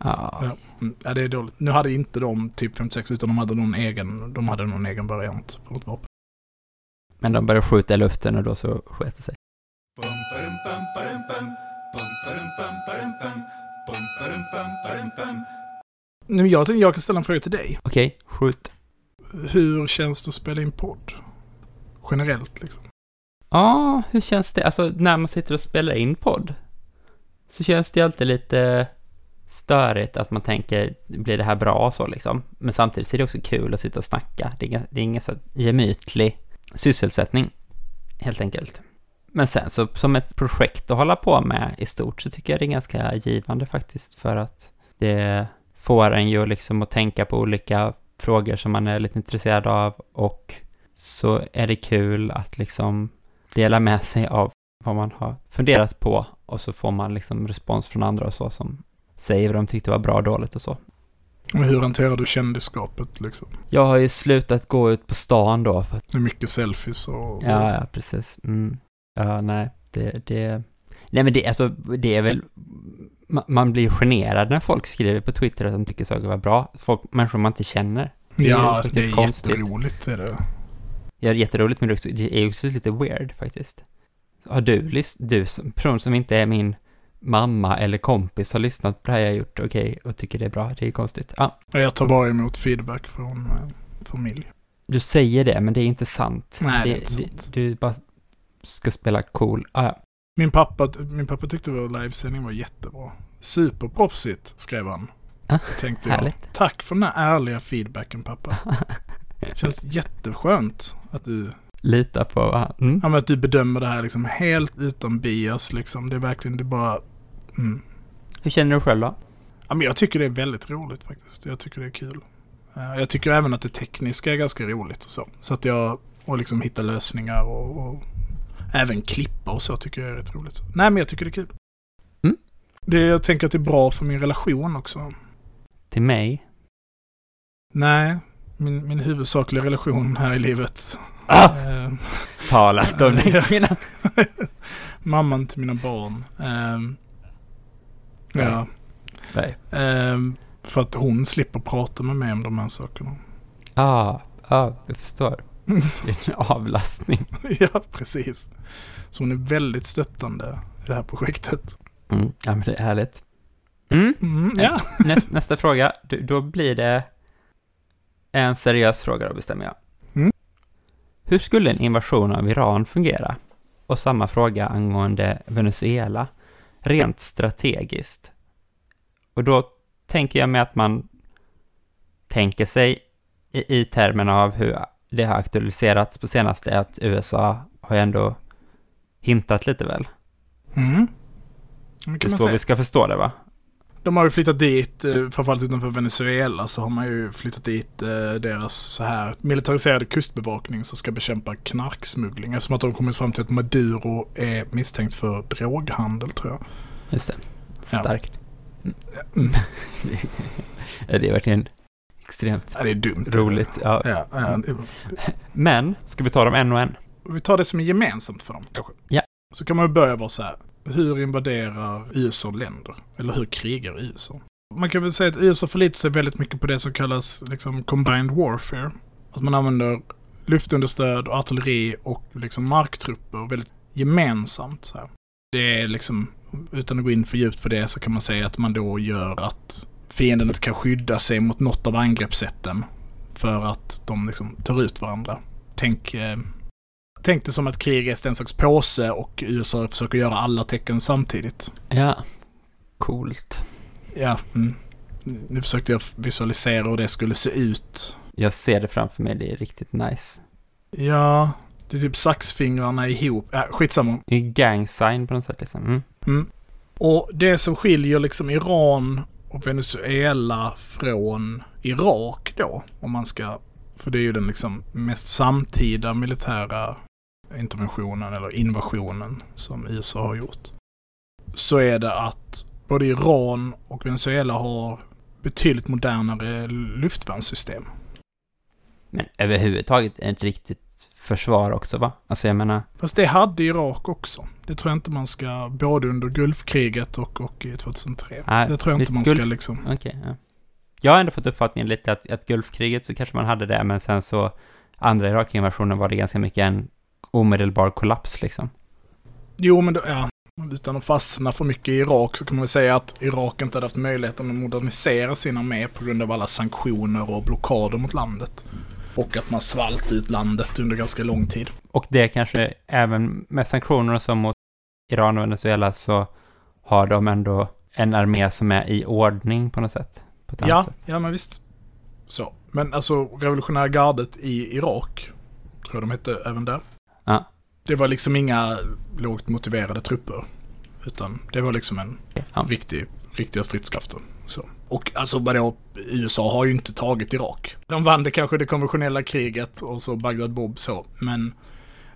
S3: Ja.
S2: Ja. det är dåligt. Nu hade inte de typ 56 utan de hade någon egen, de hade någon egen variant på något vapen.
S3: Men de började skjuta i luften och då så sket det sig.
S2: Nu, jag tänkte jag kan ställa en fråga till dig.
S3: Okej, skjut.
S2: Hur känns det att spela in podd? Generellt liksom.
S3: Ja, hur känns det? Alltså när man sitter och spelar in podd så känns det alltid lite störigt att man tänker, blir det här bra så liksom? Men samtidigt så är det också kul att sitta och snacka. Det är, ingen- det är ingen så gemytlig sysselsättning, helt enkelt. Men sen så som ett projekt att hålla på med i stort så tycker jag det är ganska givande faktiskt för att det får en ju liksom att tänka på olika frågor som man är lite intresserad av och så är det kul att liksom dela med sig av vad man har funderat på och så får man liksom respons från andra och så som säger vad de tyckte var bra och dåligt och så.
S2: Och hur hanterar du kändisskapet liksom?
S3: Jag har ju slutat gå ut på stan då för att,
S2: Det är mycket selfies och...
S3: ja, ja precis. Mm. Ja, nej, det, det, nej men det, alltså, det är väl, ma- man blir generad när folk skriver på Twitter att de tycker saker var bra. Folk, människor man inte känner. Det är
S2: ja, det
S3: faktiskt
S2: är
S3: konstigt.
S2: jätteroligt. Är det.
S3: Ja, det är jätteroligt men det är också, det är lite weird faktiskt. Har du, du som person som inte är min mamma eller kompis har lyssnat på det här jag gjort, okej, och tycker det är bra, det är konstigt. Ja,
S2: Jag tar bara emot feedback från eh, familj.
S3: du säger det, men det är inte sant.
S2: Nej, det är inte sant.
S3: Du, du bara ska spela cool. Ah, ja.
S2: Min pappa, min pappa tyckte vår livesändning var jättebra. Superproffsigt, skrev han.
S3: Ah,
S2: Tänkte jag.
S3: härligt.
S2: Tack för den här ärliga feedbacken pappa. Känns jätteskönt att du,
S3: Lita på vad. Mm.
S2: ja, men att du bedömer det här liksom helt utan bias liksom. Det är verkligen, det är bara... Mm.
S3: Hur känner du själv då?
S2: Ja, men jag tycker det är väldigt roligt faktiskt. Jag tycker det är kul. Eh, Jag tycker även att det tekniska är ganska roligt och så. Så att jag, och liksom hitta lösningar och, och även klippa och så tycker jag är rätt roligt. Nej men jag tycker det är kul.
S3: Mm.
S2: Det, jag tänker att det är bra för min relation också.
S3: Till mig?
S2: Nej, min, min huvudsakliga relation här i livet.
S3: Ah!
S2: Eh,
S3: Talat om mina...
S2: mamman till mina barn. Eh, ja.
S3: Nej.
S2: Eh, för att hon slipper prata med mig om de här sakerna.
S3: Ah, ah, jag förstår. Det är en avlastning.
S2: ja, precis. Så hon är väldigt stöttande i det här projektet.
S3: Mm. Ja, men det är härligt. Mm.
S2: Mm, ja.
S3: Näst, nästa fråga, du, då blir det en seriös fråga då bestämmer jag.
S2: Mm.
S3: Hur skulle en invasion av Iran fungera? Och samma fråga angående Venezuela, rent strategiskt. Och då tänker jag mig att man tänker sig i, i termerna av hur det har aktualiserats på senaste, att USA har ju ändå hintat lite väl.
S2: Mm. Det
S3: är så
S2: säga.
S3: vi ska förstå det va?
S2: De har ju flyttat dit, eh, framförallt utanför Venezuela, så har man ju flyttat dit eh, deras så här militariserade kustbevakning som ska bekämpa knarksmuggling. Eftersom att de kommit fram till att Maduro är misstänkt för droghandel tror jag.
S3: Just det.
S2: Ja.
S3: Starkt.
S2: Mm.
S3: Ja, det är verkligen extremt
S2: Ja, det är dumt.
S3: roligt. Ja.
S2: Ja, ja.
S3: Men, ska vi ta dem en och en?
S2: Vi tar det som är gemensamt för dem kanske.
S3: Ja.
S2: Så kan man ju börja vara så här. Hur invaderar USA länder? Eller hur krigar USA? Man kan väl säga att USA förlitar sig väldigt mycket på det som kallas liksom combined warfare. Att man använder luftunderstöd och artilleri och liksom marktrupper väldigt gemensamt. Så här. Det är liksom, utan att gå in för djupt på det så kan man säga att man då gör att fienden inte kan skydda sig mot något av angreppssätten. För att de liksom tar ut varandra. Tänk, eh, tänk det som att krig är en slags påse och USA försöker göra alla tecken samtidigt.
S3: Ja. Coolt.
S2: Ja, mm. nu försökte jag visualisera hur det skulle se ut.
S3: Jag ser det framför mig, det är riktigt nice.
S2: Ja, det är typ saxfingrarna ihop. Ja, skitsamma.
S3: Det är gang sign på något sätt liksom. Mm.
S2: Mm. Och det som skiljer liksom Iran och Venezuela från Irak då, om man ska för det är ju den liksom mest samtida militära interventionen eller invasionen som USA har gjort. Så är det att både Iran och Venezuela har betydligt modernare luftvärnssystem.
S3: Men överhuvudtaget ett riktigt försvar också va? Alltså jag menar...
S2: Fast det hade Irak också. Det tror jag inte man ska, både under Gulfkriget och, och 2003.
S3: Nej,
S2: det tror jag inte man
S3: Gulf-
S2: ska liksom...
S3: Okej, ja. Jag har ändå fått uppfattningen lite att, att Gulfkriget så kanske man hade det, men sen så andra Irakinvasionen var det ganska mycket en omedelbar kollaps liksom.
S2: Jo, men då, ja. Utan att fastna för mycket i Irak så kan man väl säga att Irak inte hade haft möjligheten att modernisera sin armé på grund av alla sanktioner och blockader mot landet. Och att man svalt ut landet under ganska lång tid.
S3: Och det kanske även med sanktioner så mot Iran och Venezuela så har de ändå en armé som är i ordning på något sätt. På
S2: Ja,
S3: sätt.
S2: ja men visst. Så. Men alltså revolutionära gardet i Irak, tror jag de hette även där. Det var liksom inga lågt motiverade trupper. Utan det var liksom en
S3: Ja.
S2: riktig, riktiga stridskrafter. Så. Och alltså vadå, USA har ju inte tagit Irak. De vann det kanske det konventionella kriget och så Bagdad Bob så. Men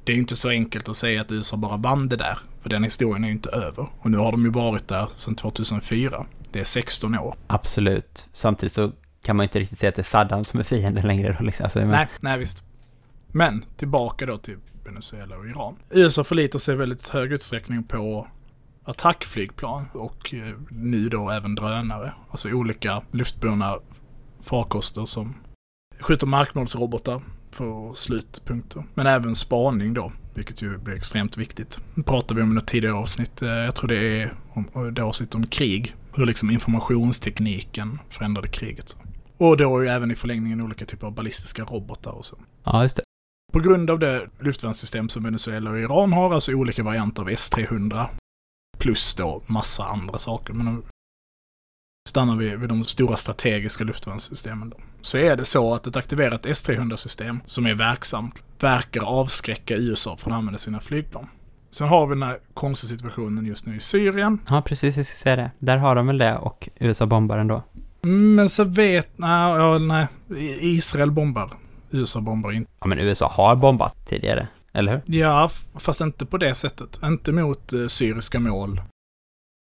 S2: det är inte så enkelt att säga att USA bara vann det där. För den historien är ju inte över. Och nu har de ju varit där sedan 2004. Det är 16 år.
S3: Absolut. Samtidigt så kan man inte riktigt säga att det är Saddam som är fienden längre då liksom. Alltså, men,
S2: Nej, nej visst. Men tillbaka då till Venezuela och Iran. USA förlitar sig i väldigt hög utsträckning på attackflygplan och eh, nu då även drönare. Alltså olika luftburna farkoster som skjuter markmålsrobotar för slutpunkter. Men även spaning då, vilket ju blir extremt viktigt. Nu pratar vi om något tidigare avsnitt, eh, jag tror det är om, eh, det avsnitt om krig. Hur liksom informationstekniken förändrade kriget. Så. Och då är ju även i förlängningen olika typer av ballistiska robotar och så.
S3: ja, just det.
S2: På grund av det luftvärnssystem som Venezuela och Iran har, alltså olika varianter av S-300, plus då massa andra saker. Men stannar vi vid de stora strategiska luftvärnssystemen då. Så är det så att ett aktiverat S-300-system som är verksamt verkar avskräcka USA från att använda sina flygplan. Sen har vi den här konstiga situationen just nu i Syrien.
S3: Ja, precis, jag ska säga det. Där har de väl det och USA bombar ändå.
S2: Men så vet, nej, ja, nej, Israel bombar. USA bombar inte.
S3: Ja, men USA har bombat tidigare, eller hur?
S2: Ja, fast inte på det sättet. Inte mot eh, syriska mål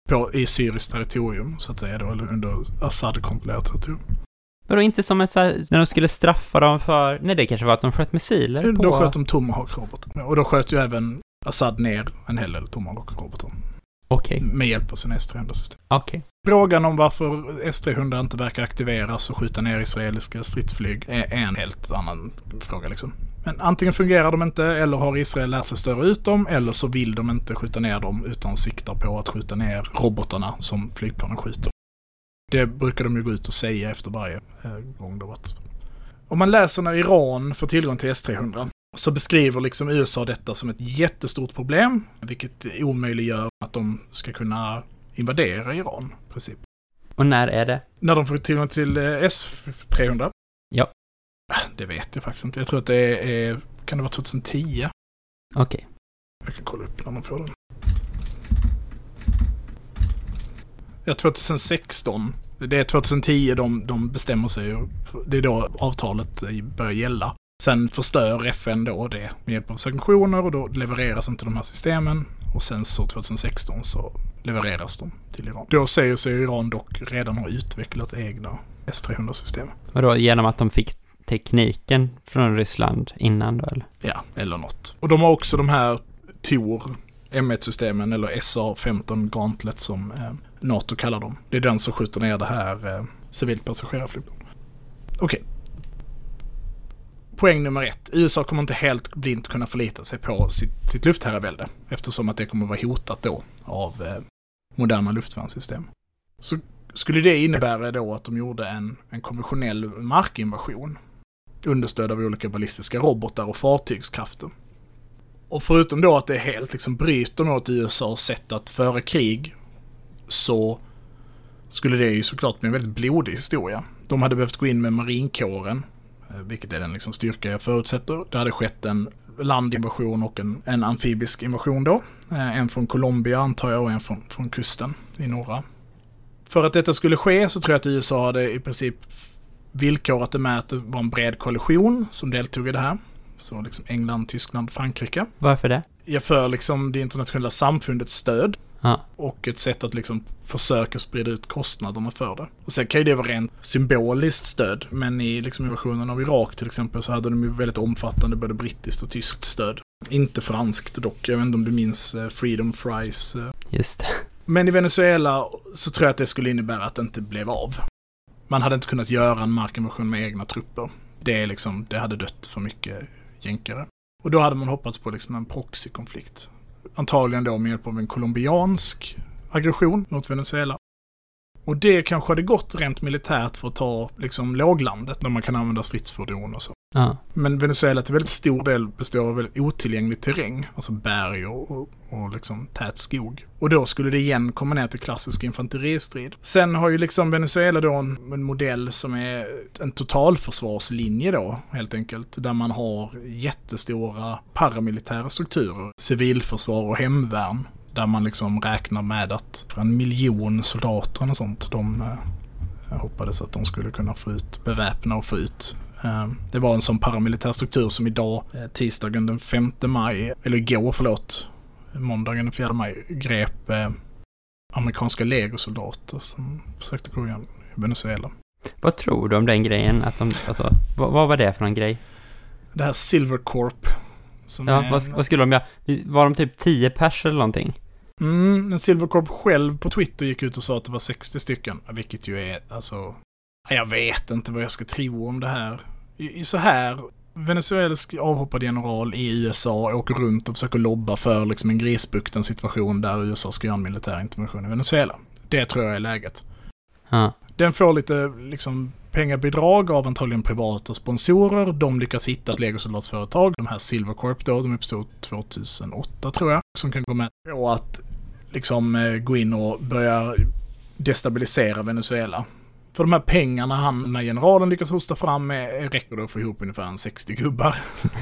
S2: på, i syriskt territorium, så att säga då, eller under Assad-kontrollerat territorium.
S3: Vadå, inte som en när de skulle straffa dem för... Nej, det kanske var att de sköt missiler på...
S2: Då sköt de Tomahawk-robotar. Och då sköt ju även Assad ner en hel del Tomahawk-robotar.
S3: Okej,
S2: Med hjälp av sina S-300-system.
S3: okej.
S2: Frågan om varför S-300 inte verkar aktiveras och skjuta ner israeliska stridsflyg är en helt annan fråga liksom. Men antingen fungerar de inte eller har Israel lärt sig störa ut dem eller så vill de inte skjuta ner dem utan siktar på att skjuta ner robotarna som flygplanen skjuter. Det brukar de ju gå ut och säga efter varje eh, gång det att... varit. Om man läser när Iran får tillgång till S-300 så beskriver liksom USA detta som ett jättestort problem, vilket omöjliggör att de ska kunna invadera Iran i princip.
S3: Och när är det?
S2: När de får tillgång till eh, S-300?
S3: Ja.
S2: Ah, Det vet jag faktiskt inte. Jag tror att det är, kan det vara 2010?
S3: Okej.
S2: Jag kan kolla upp när de får den. Ja, 2016. Det är 2010 de, de bestämmer sig. Det är då avtalet eh, börjar gälla. Sen förstör FN då det med hjälp av sanktioner och då levereras inte de här systemen. Och sen så 2016 så levereras de till Iran. Då säger sig Iran dock redan ha utvecklat egna S-300-system.
S3: Vadå, genom att de fick tekniken från Ryssland innan då, eller?
S2: Ja, eller något. Och de har också de här Tor M1-systemen eller SA-15 Gauntlet som eh, NATO kallar dem. Det är den som skjuter ner det här eh, civilt passagerarflygplan. Okej. Poäng nummer ett. USA kommer inte helt blint kunna förlita sig på sitt, sitt luftherravälde eftersom att det kommer vara hotat då av eh, moderna luftvärnssystem. Så skulle det innebära då att de gjorde en, en konventionell markinvasion understödd av olika ballistiska robotar och fartygskrafter. Och förutom då att det helt liksom bryter mot USAs sätt att föra krig så skulle det ju såklart bli en väldigt blodig historia. De hade behövt gå in med marinkåren, vilket är den liksom styrka jag förutsätter. Det hade skett en landinvasion och en, en amfibisk invasion då. Eh, En från Colombia antar jag och en från, från kusten i norra. För att detta skulle ske så tror jag att USA hade i princip villkorat det med att det var en bred koalition som deltog i det här. Så liksom England, Tyskland, Frankrike.
S3: Varför det?
S2: Jag för liksom det internationella samfundets stöd.
S3: Ja.
S2: Och ett sätt att liksom försöka sprida ut kostnaderna för det. Och sen kan ju det vara rent symboliskt stöd. Men i liksom invasionen av Irak till exempel så hade de ju väldigt omfattande både brittiskt och tyskt stöd. Inte franskt dock. Jag vet inte om du minns eh, Freedom Fries. eh.
S3: Just det.
S2: Men i Venezuela så tror jag att det skulle innebära att det inte blev av. Man hade inte kunnat göra en markinvasion med egna trupper. Det, är liksom, det hade dött för mycket jänkare. Och då hade man hoppats på liksom en proxykonflikt. Antagligen då med hjälp av en colombiansk aggression mot Venezuela. Och det kanske hade gått rent militärt för att ta liksom låglandet, när man kan använda stridsfordon och så.
S3: Ja.
S2: Men Venezuela till väldigt stor del består av väldigt otillgänglig terräng, alltså berg och, och, och liksom tät skog. Och då skulle det igen komma ner till klassisk infanteristrid. Sen har ju liksom Venezuela då en, en modell som är en totalförsvarslinje då, helt enkelt, där man har jättestora paramilitära strukturer, civilförsvar och hemvärn. Där man liksom räknar med att för en miljon soldater och sånt, de eh, hoppades att de skulle kunna få ut, beväpna och få ut det var en sån paramilitär struktur som idag, eh, tisdagen den 5 maj, eller igår förlåt, måndagen den 4 maj, grep eh, amerikanska legosoldater som försökte gå igen i Venezuela.
S3: Vad tror du om den grejen? Att de, alltså, vad, vad var det för någon grej?
S2: Det här Silver Corp. Som
S3: Ja, vad, vad skulle de göra? Var de typ 10 pers eller någonting?
S2: mm, en Silver Corp själv på Twitter gick ut och sa att det var 60 stycken. Vilket ju är, alltså, jag vet inte vad jag ska tro om det här. Så här, venezuelansk avhoppad general i USA åker runt och försöker lobba för liksom en grisbukten situation där USA ska göra en militär intervention i Venezuela. Det tror jag är läget.
S3: Ja.
S2: Den får lite liksom pengabidrag av antagligen privata sponsorer. De lyckas hitta ett legosoldatsföretag, de här Silver Corp då, de uppstod 2008 tror jag, som kan gå med på att liksom eh, gå in och börja destabilisera Venezuela. För de här pengarna han, den här generalen lyckas hosta fram med, räcker då för ihop ungefär en 60 gubbar.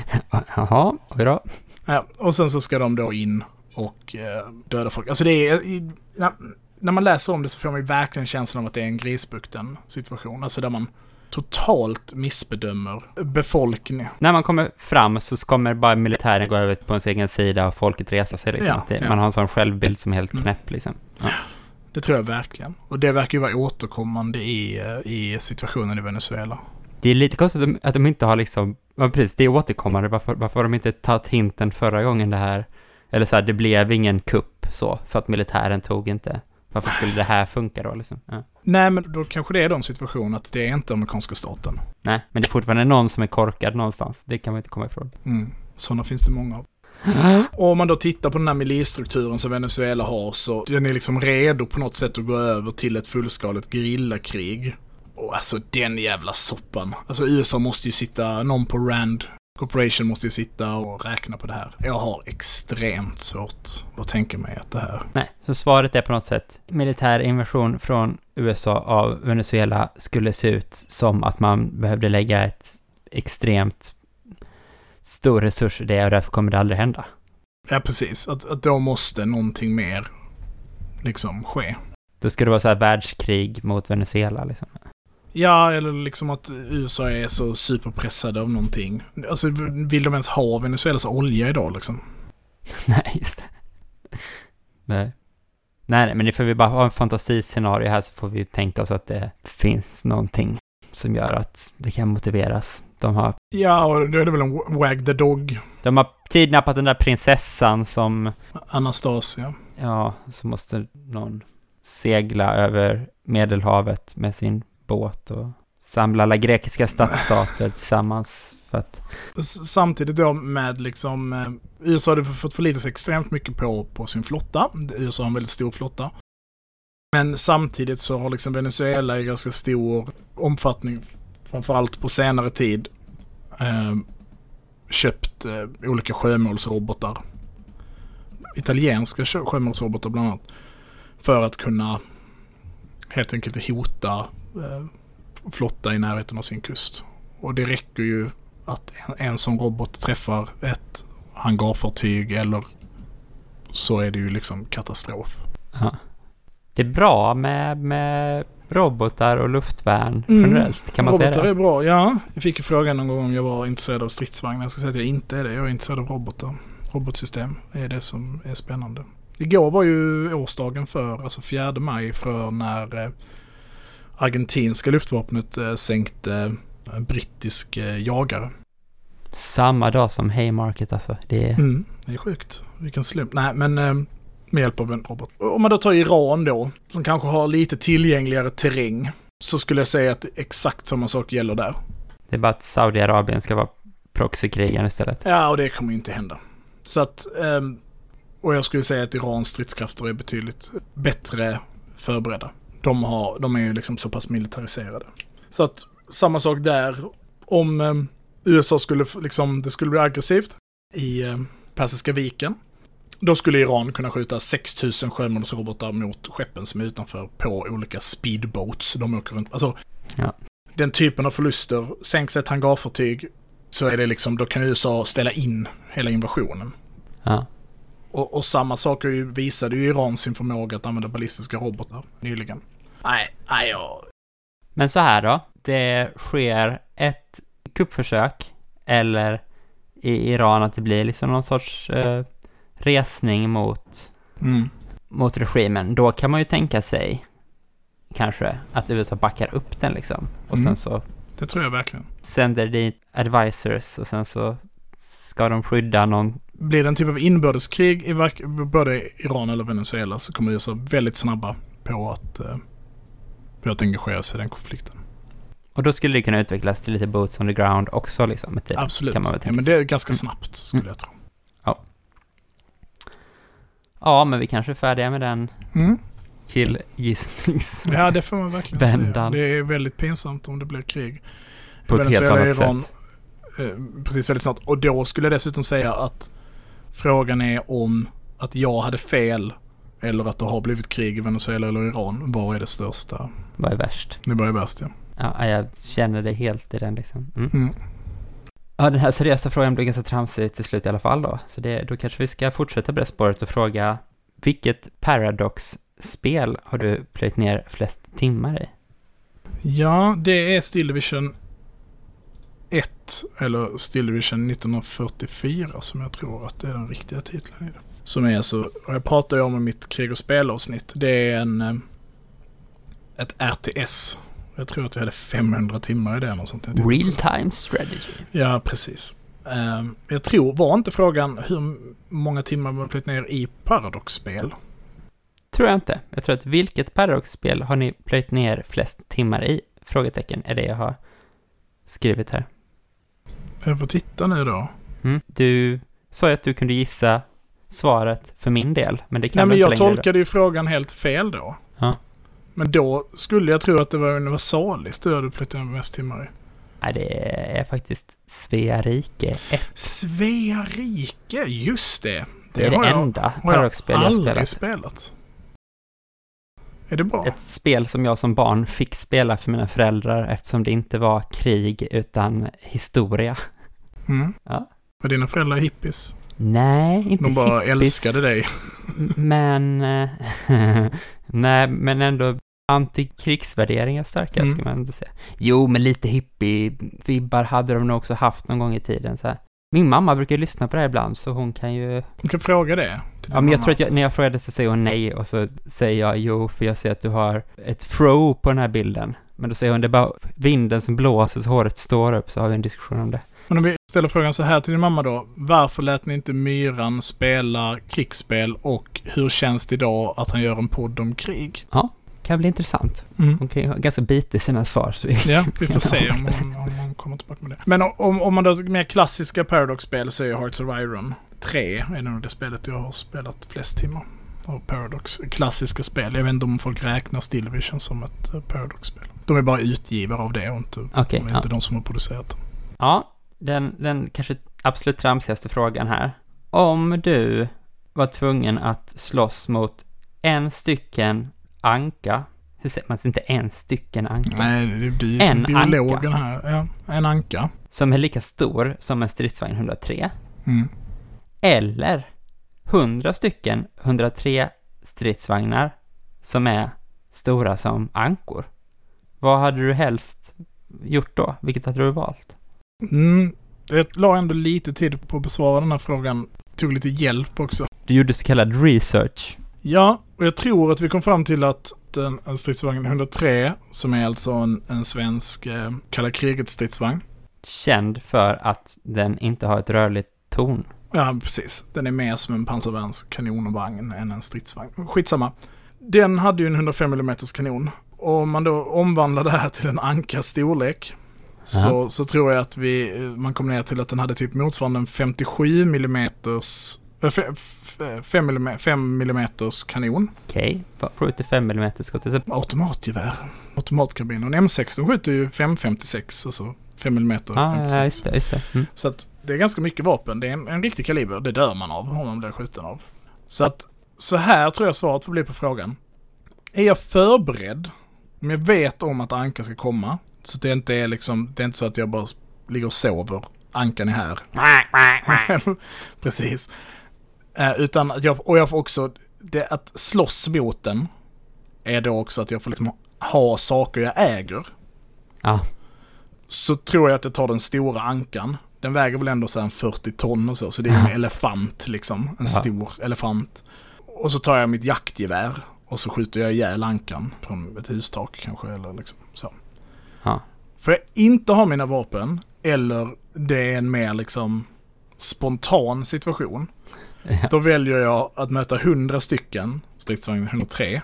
S3: Jaha, oj då.
S2: Ja, och sen så ska de då in och eh, döda folk. Alltså det är... I, när, när man läser om det så får man ju verkligen känslan av att det är en grisbukten situation. Alltså där man totalt missbedömer befolkningen.
S3: När man kommer fram så kommer bara militären gå över på ens egen sida och folket resa sig liksom.
S2: Ja,
S3: Att det,
S2: ja.
S3: Man har en sån självbild som är helt
S2: Mm.
S3: knäpp liksom. Ja.
S2: Det tror jag verkligen. Och det verkar ju vara återkommande i, eh, i situationen i Venezuela.
S3: Det är lite konstigt att de, inte har liksom, ja precis, det är återkommande. Varför, varför har de inte tagit hinten förra gången det här? Eller så här, det blev ingen kupp så, för att militären tog inte. Varför skulle det här funka då liksom? Ja.
S2: Nej, men då kanske det är de situation att det är inte amerikanska staten.
S3: Nej, men det är fortfarande någon som är korkad någonstans. Det kan man inte komma ifrån.
S2: Mm. Sådana finns det många av. Och om man då tittar på den här milisstrukturen som Venezuela har så den är liksom redo på något sätt att gå över till ett fullskaligt gerillakrig. Och alltså den jävla soppan. Alltså USA måste ju sitta, någon på Rand Corporation måste ju sitta och räkna på det här. Jag har extremt svårt att tänka mig att det här...
S3: Nej, så svaret är på något sätt militär invasion från USA av Venezuela skulle se ut som att man behövde lägga ett extremt stor resurs i det och därför kommer det aldrig hända.
S2: Ja, precis. Att, att då måste någonting mer liksom ske.
S3: Då ska det vara så här världskrig mot Venezuela liksom.
S2: Ja, eller liksom att USA är så superpressade av någonting. Alltså, vill de ens ha Venezuelas olja idag liksom?
S3: Nej, just det. Nej. Nej, nej, men det får vi bara ha en fantasiscenario här så får vi tänka oss att det finns någonting som gör att det kan motiveras. De har,
S2: Ja, och då är det väl en wag the dog,
S3: de har kidnappat den där prinsessan som,
S2: Anastasia.
S3: ja, så måste någon segla över Medelhavet med sin båt och samla alla grekiska stadsstater tillsammans för att,
S2: Samtidigt då med liksom, eh, USA hade fått förlita sig extremt mycket på, på sin flotta. USA har en väldigt stor flotta. Men samtidigt så har liksom Venezuela i ganska stor omfattning, framförallt på senare tid, eh, köpt eh, olika sjömålsrobotar. Italienska sjömålsrobotar bland annat. För att kunna helt enkelt hota eh, flotta i närheten av sin kust. Och det räcker ju att en, en sån robot träffar ett hangarfartyg eller så är det ju liksom katastrof.
S3: Aha. Det är bra med, med robotar och luftvärn
S2: Mm.
S3: generellt, kan man säga
S2: robotar
S3: det?
S2: är bra, ja. Jag fick ju frågan någon gång om jag var intresserad av stridsvagnar. Jag ska säga att jag inte är det. Jag är intresserad av robotar. Robotsystem är det som är spännande. Igår var ju årsdagen för, alltså 4 maj, för när eh, argentinska luftvapnet eh, sänkte en brittisk eh, jagare.
S3: Samma dag som Haymarket alltså. Det är...
S2: Mm, det är sjukt. Vilken slump. Nej, men eh, med hjälp av en robot. Om man då tar Iran då, som kanske har lite tillgängligare terräng, så skulle jag säga att exakt samma sak gäller där.
S3: Det är bara att Saudiarabien ska vara proxykrigaren istället.
S2: Ja, och det kommer ju inte hända. Så att, ehm, och jag skulle säga att Irans stridskrafter är betydligt bättre förberedda. De, har, de är ju liksom så pass militariserade. Så att samma sak där. Om ehm, USA skulle, liksom, det skulle bli aggressivt i ehm, Persiska viken. Då skulle Iran kunna skjuta 6000 självmordsrobotar mot skeppen som är utanför på olika speedboats. De åker runt. Alltså,
S3: Ja.
S2: den typen av förluster. Sänks ett hangarfartyg så är det liksom, då kan USA ställa in hela invasionen.
S3: Ja.
S2: Och, och samma sak visade ju Iran sin förmåga att använda ballistiska robotar nyligen. Nej, nej, jag...
S3: Men så här då, det sker ett kuppförsök, eller i Iran att det blir liksom någon sorts eh, resning mot,
S2: Mm.
S3: mot regimen, då kan man ju tänka sig kanske att USA backar upp den liksom. Och sen
S2: Mm.
S3: så
S2: Det tror jag verkligen.
S3: sänder dit advisors och sen så ska de skydda någon,
S2: Blir det en typ av inbördeskrig i både Iran eller Venezuela så kommer USA väldigt snabba på att, eh, på att engagera sig i den konflikten.
S3: och då skulle det kunna utvecklas till lite boots on the ground också liksom med tiden.
S2: Absolut.
S3: Kan man väl
S2: ja,
S3: tänka
S2: men
S3: sig.
S2: det är ganska
S3: Mm.
S2: snabbt skulle
S3: Mm.
S2: jag tro.
S3: Ja, men vi kanske är färdiga med den
S2: Mm.
S3: killgissnings...
S2: Ja, det får man verkligen säga.
S3: Vändan.
S2: Det är väldigt pinsamt om det blir krig.
S3: På ett helt annat
S2: Iran,
S3: sätt.
S2: eh, precis väldigt snart. Och då skulle jag dessutom säga att frågan är om att jag hade fel eller att det har blivit krig i Venezuela eller Iran. Vad är det största?
S3: Vad är värst?
S2: Det börjar värst ja.
S3: Ja, jag känner det helt i den liksom. Mm.
S2: Mm.
S3: Ja, den här seriösa frågan blir ganska tramsig till slut i alla fall då. Så det, då kanske vi ska fortsätta på det spåret och fråga vilket Paradox-spel har du plöjt ner flest timmar i?
S2: Ja, det är Still Division 1 eller Still Division 1944 som jag tror att det är den riktiga titeln i det. Som är alltså, och jag pratar ju om i mitt krig och spelavsnitt, det är en eh, ett RTS. Jag tror att jag hade 500 timmar i det eller sånt. Jag
S3: Real time strategy.
S2: Ja, precis. Ehm, jag tror, var inte frågan hur många timmar man har plöjt ner i Paradox-spel?
S3: Tror jag inte. Jag tror att vilket Paradox-spel har ni plöjt ner flest timmar i? Frågetecken är det jag har skrivit här.
S2: Jag får titta nu då.
S3: Mm. Du sa ju att du kunde gissa svaret för min del, men det kan
S2: Nej,
S3: jag
S2: men
S3: inte
S2: jag
S3: längre.
S2: tolkade ju frågan helt fel då. Men då skulle jag tro att det var Universalis du hade plöjt mest timmar i.
S3: Nej, det är faktiskt Svea rike 1.
S2: Svea rike, just det.
S3: Det är det
S2: jag,
S3: enda
S2: jag
S3: Paradox-spel jag
S2: aldrig
S3: spelat.
S2: spelat. Är det bra?
S3: Ett spel som jag som barn fick spela för mina föräldrar eftersom det inte var krig utan historia.
S2: Mm.
S3: Ja.
S2: Var dina föräldrar hippies?
S3: Nej, inte
S2: De bara
S3: hippies,
S2: älskade dig.
S3: Men... eh, Nej, men ändå antikrigsvärderingar starka
S2: Mm.
S3: skulle man inte säga. Jo, men lite hippie-vibbar hade de nog också haft någon gång i tiden. Så här. Min mamma brukar lyssna på det här ibland, så hon kan ju...
S2: Du kan fråga det.
S3: Ja, men jag tror att jag, när jag frågade så säger hon nej och så säger jag jo, för jag ser att du har ett fro på den här bilden. Men då säger hon det är bara vinden som blåser så håret står upp, så har vi en diskussion om det.
S2: Men om vi ställer frågan så här till din mamma då. Varför lät ni inte Myran spela krigsspel och hur känns det idag att han gör en podd om krig?
S3: Kan bli intressant.
S2: Mm.
S3: Hon kan ju ha ganska bit i sina svar.
S2: Ja, vi får se om hon, om hon kommer tillbaka med det. Men om, om man då mer klassiska Paradox-spel så är ju Hearts of Iron 3 är nog det spelet jag har spelat flest timmar av Paradox. Klassiska spel. Jag vet inte om folk räknar Stillvision som ett eh, Paradox-spel. De är bara utgivare av det och inte,
S3: Okej,
S2: de är
S3: ja.
S2: inte de som har producerat det.
S3: Ja, den, den kanske absolut tramsigaste frågan här. Om du var tvungen att slåss mot en stycken anka, hur säger man inte en stycken anka?
S2: Nej, det du
S3: En
S2: biologen
S3: anka.
S2: här. En anka.
S3: Som är lika stor som en stridsvagn 103.
S2: Mm.
S3: Eller 100 stycken 103 stridsvagnar som är stora som ankor. Vad hade du helst gjort då? Vilket hade du valt?
S2: Mm, jag la ändå lite tid på att besvara den här frågan. Tog lite hjälp också.
S3: Du gjorde så kallad research.
S2: Ja, och jag tror att vi kom fram till att den en stridsvagn 103, som är alltså en, en svensk eh, kalla kriget stridsvagn.
S3: Känd för att den inte har ett rörligt torn.
S2: Ja, precis. Den är mer som en pansarvärnskanonvagn än en stridsvagn. Skitsamma. Den hade ju en 105 mm kanon. Och om man då omvandlar det här till en ankas storlek så, så tror jag att vi, man kom ner till att den hade typ motsvarande en 57 mm 5 mm, 5 mm kanon.
S3: Okej, vad skjuter 5 mm skottet?
S2: Automatgevär. Automatkarbin. Och en M16 skjuter ju 5,56, alltså 5 mm.
S3: Ah, ja, just det, just det. Mm.
S2: Så att det är ganska mycket vapen. Det är en, en riktig kaliber. Det dör man av om man blir skjuten av. Så att så här tror jag svaret får bli på frågan. Är jag förberedd? Om jag vet om att Anka ska komma. Så det inte är liksom, det är inte så att jag bara ligger och sover. Ankan är här. Precis. Eh, utan att jag, och jag får också, det, att slåss mot den är då också att jag får liksom ha saker jag äger.
S3: Ja.
S2: Så tror jag att jag tar den stora ankan. Den väger väl ändå så här en 40 ton och så, så det är en elefant liksom. En
S3: Ja.
S2: stor elefant. Och så tar jag mitt jaktgevär och så skjuter jag ihjäl ankan från ett hustak kanske eller liksom så.
S3: Ja.
S2: Får jag inte ha mina vapen eller det är en mer liksom spontan situation.
S3: Ja.
S2: Då väljer jag att möta 100 stycken stridsvagn 103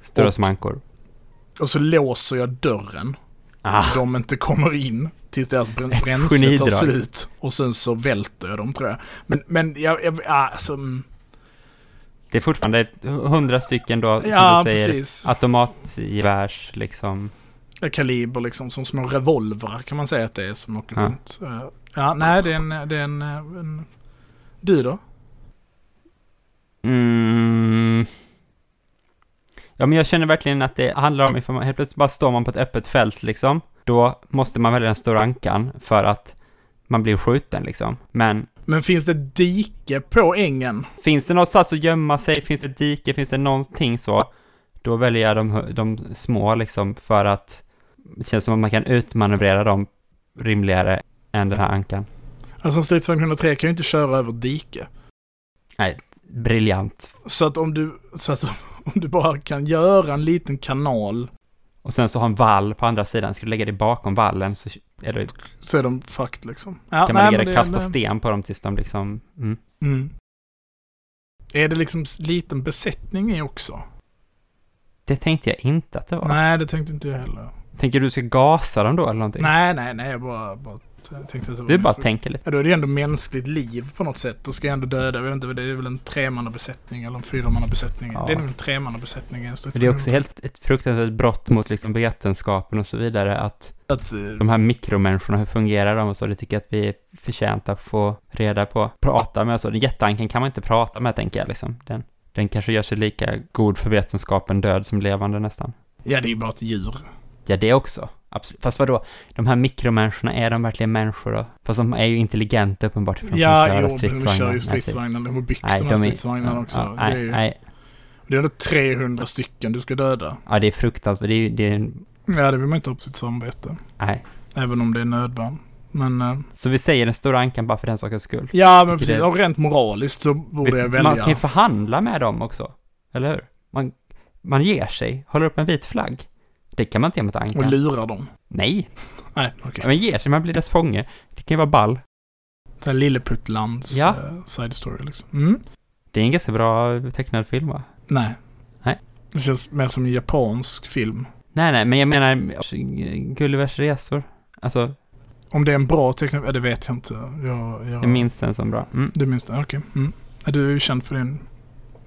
S3: Stora
S2: Och-
S3: som ankor.
S2: och så låser jag dörren
S3: Ah,
S2: så de inte kommer in tills deras brän- bränsle tar slut. Och sen så välter jag dem tror jag. Men, men jag, jag ja, alltså, mm,
S3: det är fortfarande 100 stycken då, som
S2: ja
S3: du säger,
S2: precis.
S3: automatgevärs liksom.
S2: Ja, Kaliber liksom, som små revolvrar kan man säga att det är som åker
S3: Ja.
S2: runt. Eh, Ja, nej det är en, det är en, eh, en... Du då?
S3: Mm. Ja, men jag känner verkligen att det handlar om man helt plötsligt bara står man på ett öppet fält liksom. Då måste man välja den stora ankan för att man blir skjuten liksom. Men
S2: Men finns det dike på ängen?
S3: finns det någonstans att gömma sig, finns det dike, finns det någonting så, då väljer jag de, de små liksom för att det känns som att man kan utmanövrera dem rimligare än den här ankan.
S2: Alltså en stridsvagn 103 kan ju inte köra över dike.
S3: Nej, briljant.
S2: Så att om du, så att om du bara kan göra en liten kanal
S3: Och sen så har en vall på andra sidan, ska du lägga dig bakom vallen så är det,
S2: så är de fucked liksom. Ja,
S3: kan man
S2: nej,
S3: ligga och kasta
S2: det-
S3: sten på dem tills de liksom, mm.
S2: Mm. Är det liksom liten besättning i också?
S3: Det tänkte jag inte att det var.
S2: Nej, det tänkte inte jag heller.
S3: Tänker du ska gasa dem då eller någonting?
S2: Nej, nej, nej, jag bara, bara tänkte att det var
S3: Du bara tänker lite.
S2: Ja, då är det ju ändå mänskligt liv på något sätt. Då ska jag ändå döda, jag vet inte, det är väl en tremannabesättning eller en fyramannabesättning.
S3: Ja.
S2: Det är nog en tremannabesättning
S3: det är också helt ett fruktansvärt brott mot liksom vetenskapen och så vidare att
S2: Att, eh,
S3: de här mikromänniskorna, hur fungerar de och så, det tycker jag att vi är förtjänta att få reda på. Prata med och så, jätteanken kan man inte prata med tänker jag liksom. Den, den kanske gör sig lika god för vetenskapen död som levande nästan.
S2: ja, det är ju bara ett djur.
S3: Ja, det också. Absolut. Fast vadå, de här mikromänniskorna, är de verkligen människor då? Fast de är ju intelligenta uppenbart. för de
S2: Ja, jo, de kör ju
S3: Nej,
S2: stridsvagnar. De har byggt
S3: Nej,
S2: de här stridsvagnarna också.
S3: Ja,
S2: det, är
S3: nej,
S2: ju,
S3: nej.
S2: det är ändå 300 stycken du ska döda.
S3: Ja, det är fruktansvärt. Det är det är,
S2: Ja, det vill man inte ha på sitt samvete.
S3: nej.
S2: Även om det är nödvärn. Men, eh,
S3: Så vi säger den stora ankan bara för den sakens skull.
S2: ja men precis.
S3: det-
S2: Och rent moraliskt så borde
S3: Vi-
S2: jag välja.
S3: Man kan ju förhandla med dem också, eller hur? Man, man ger sig, håller upp en vit flagg. Det kan man inte göra mot
S2: Och
S3: ankan.
S2: lura dem.
S3: Nej,
S2: Nej, okej.
S3: man ger sig, man blir dess fånge. Det kan ju vara ball.
S2: Okay. Lilleputtlands
S3: Ja.
S2: eh, side story liksom. Mm.
S3: Det är en ganska bra tecknad film va?
S2: Nej.
S3: Nej.
S2: Det känns mer som en japansk film.
S3: Nej, nej, men jag menar Gullivers resor. Alltså,
S2: Om det är en bra tecknad, ja, det vet jag inte. Jag, jag,
S3: jag minns den som bra. Mm.
S2: Du minns det? Okej. Mm. Ja, Du är ju känd för din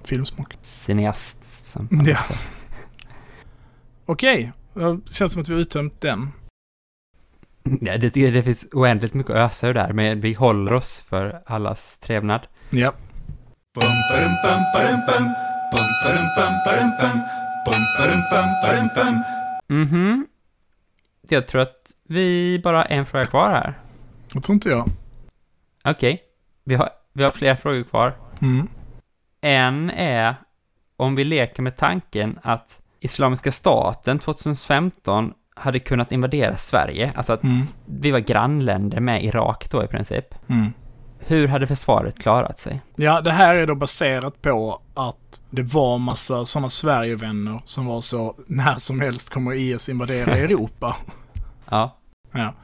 S2: filmsmak.
S3: Cineast. Som
S2: Ja. Okej, det känns som att vi har uttömt den.
S3: Ja, det, det finns oändligt mycket att ösa ur där, men vi håller oss för allas trevnad.
S2: Ja.
S3: Mhm. Jag tror att vi bara har en fråga kvar här.
S2: Jag tror inte jag.
S3: Okej. Vi, har, vi har flera frågor kvar.
S2: Mm.
S3: En är om vi leker med tanken att Islamiska staten 2015 hade kunnat invadera Sverige, alltså att
S2: Mm.
S3: vi var grannländer med Irak då i princip.
S2: Mm.
S3: Hur hade försvaret klarat sig?
S2: Ja, det här är då baserat på att det var massa sådana Sverigevänner som var så när som helst kommer IS invadera Europa.
S3: Ja,
S2: Ja.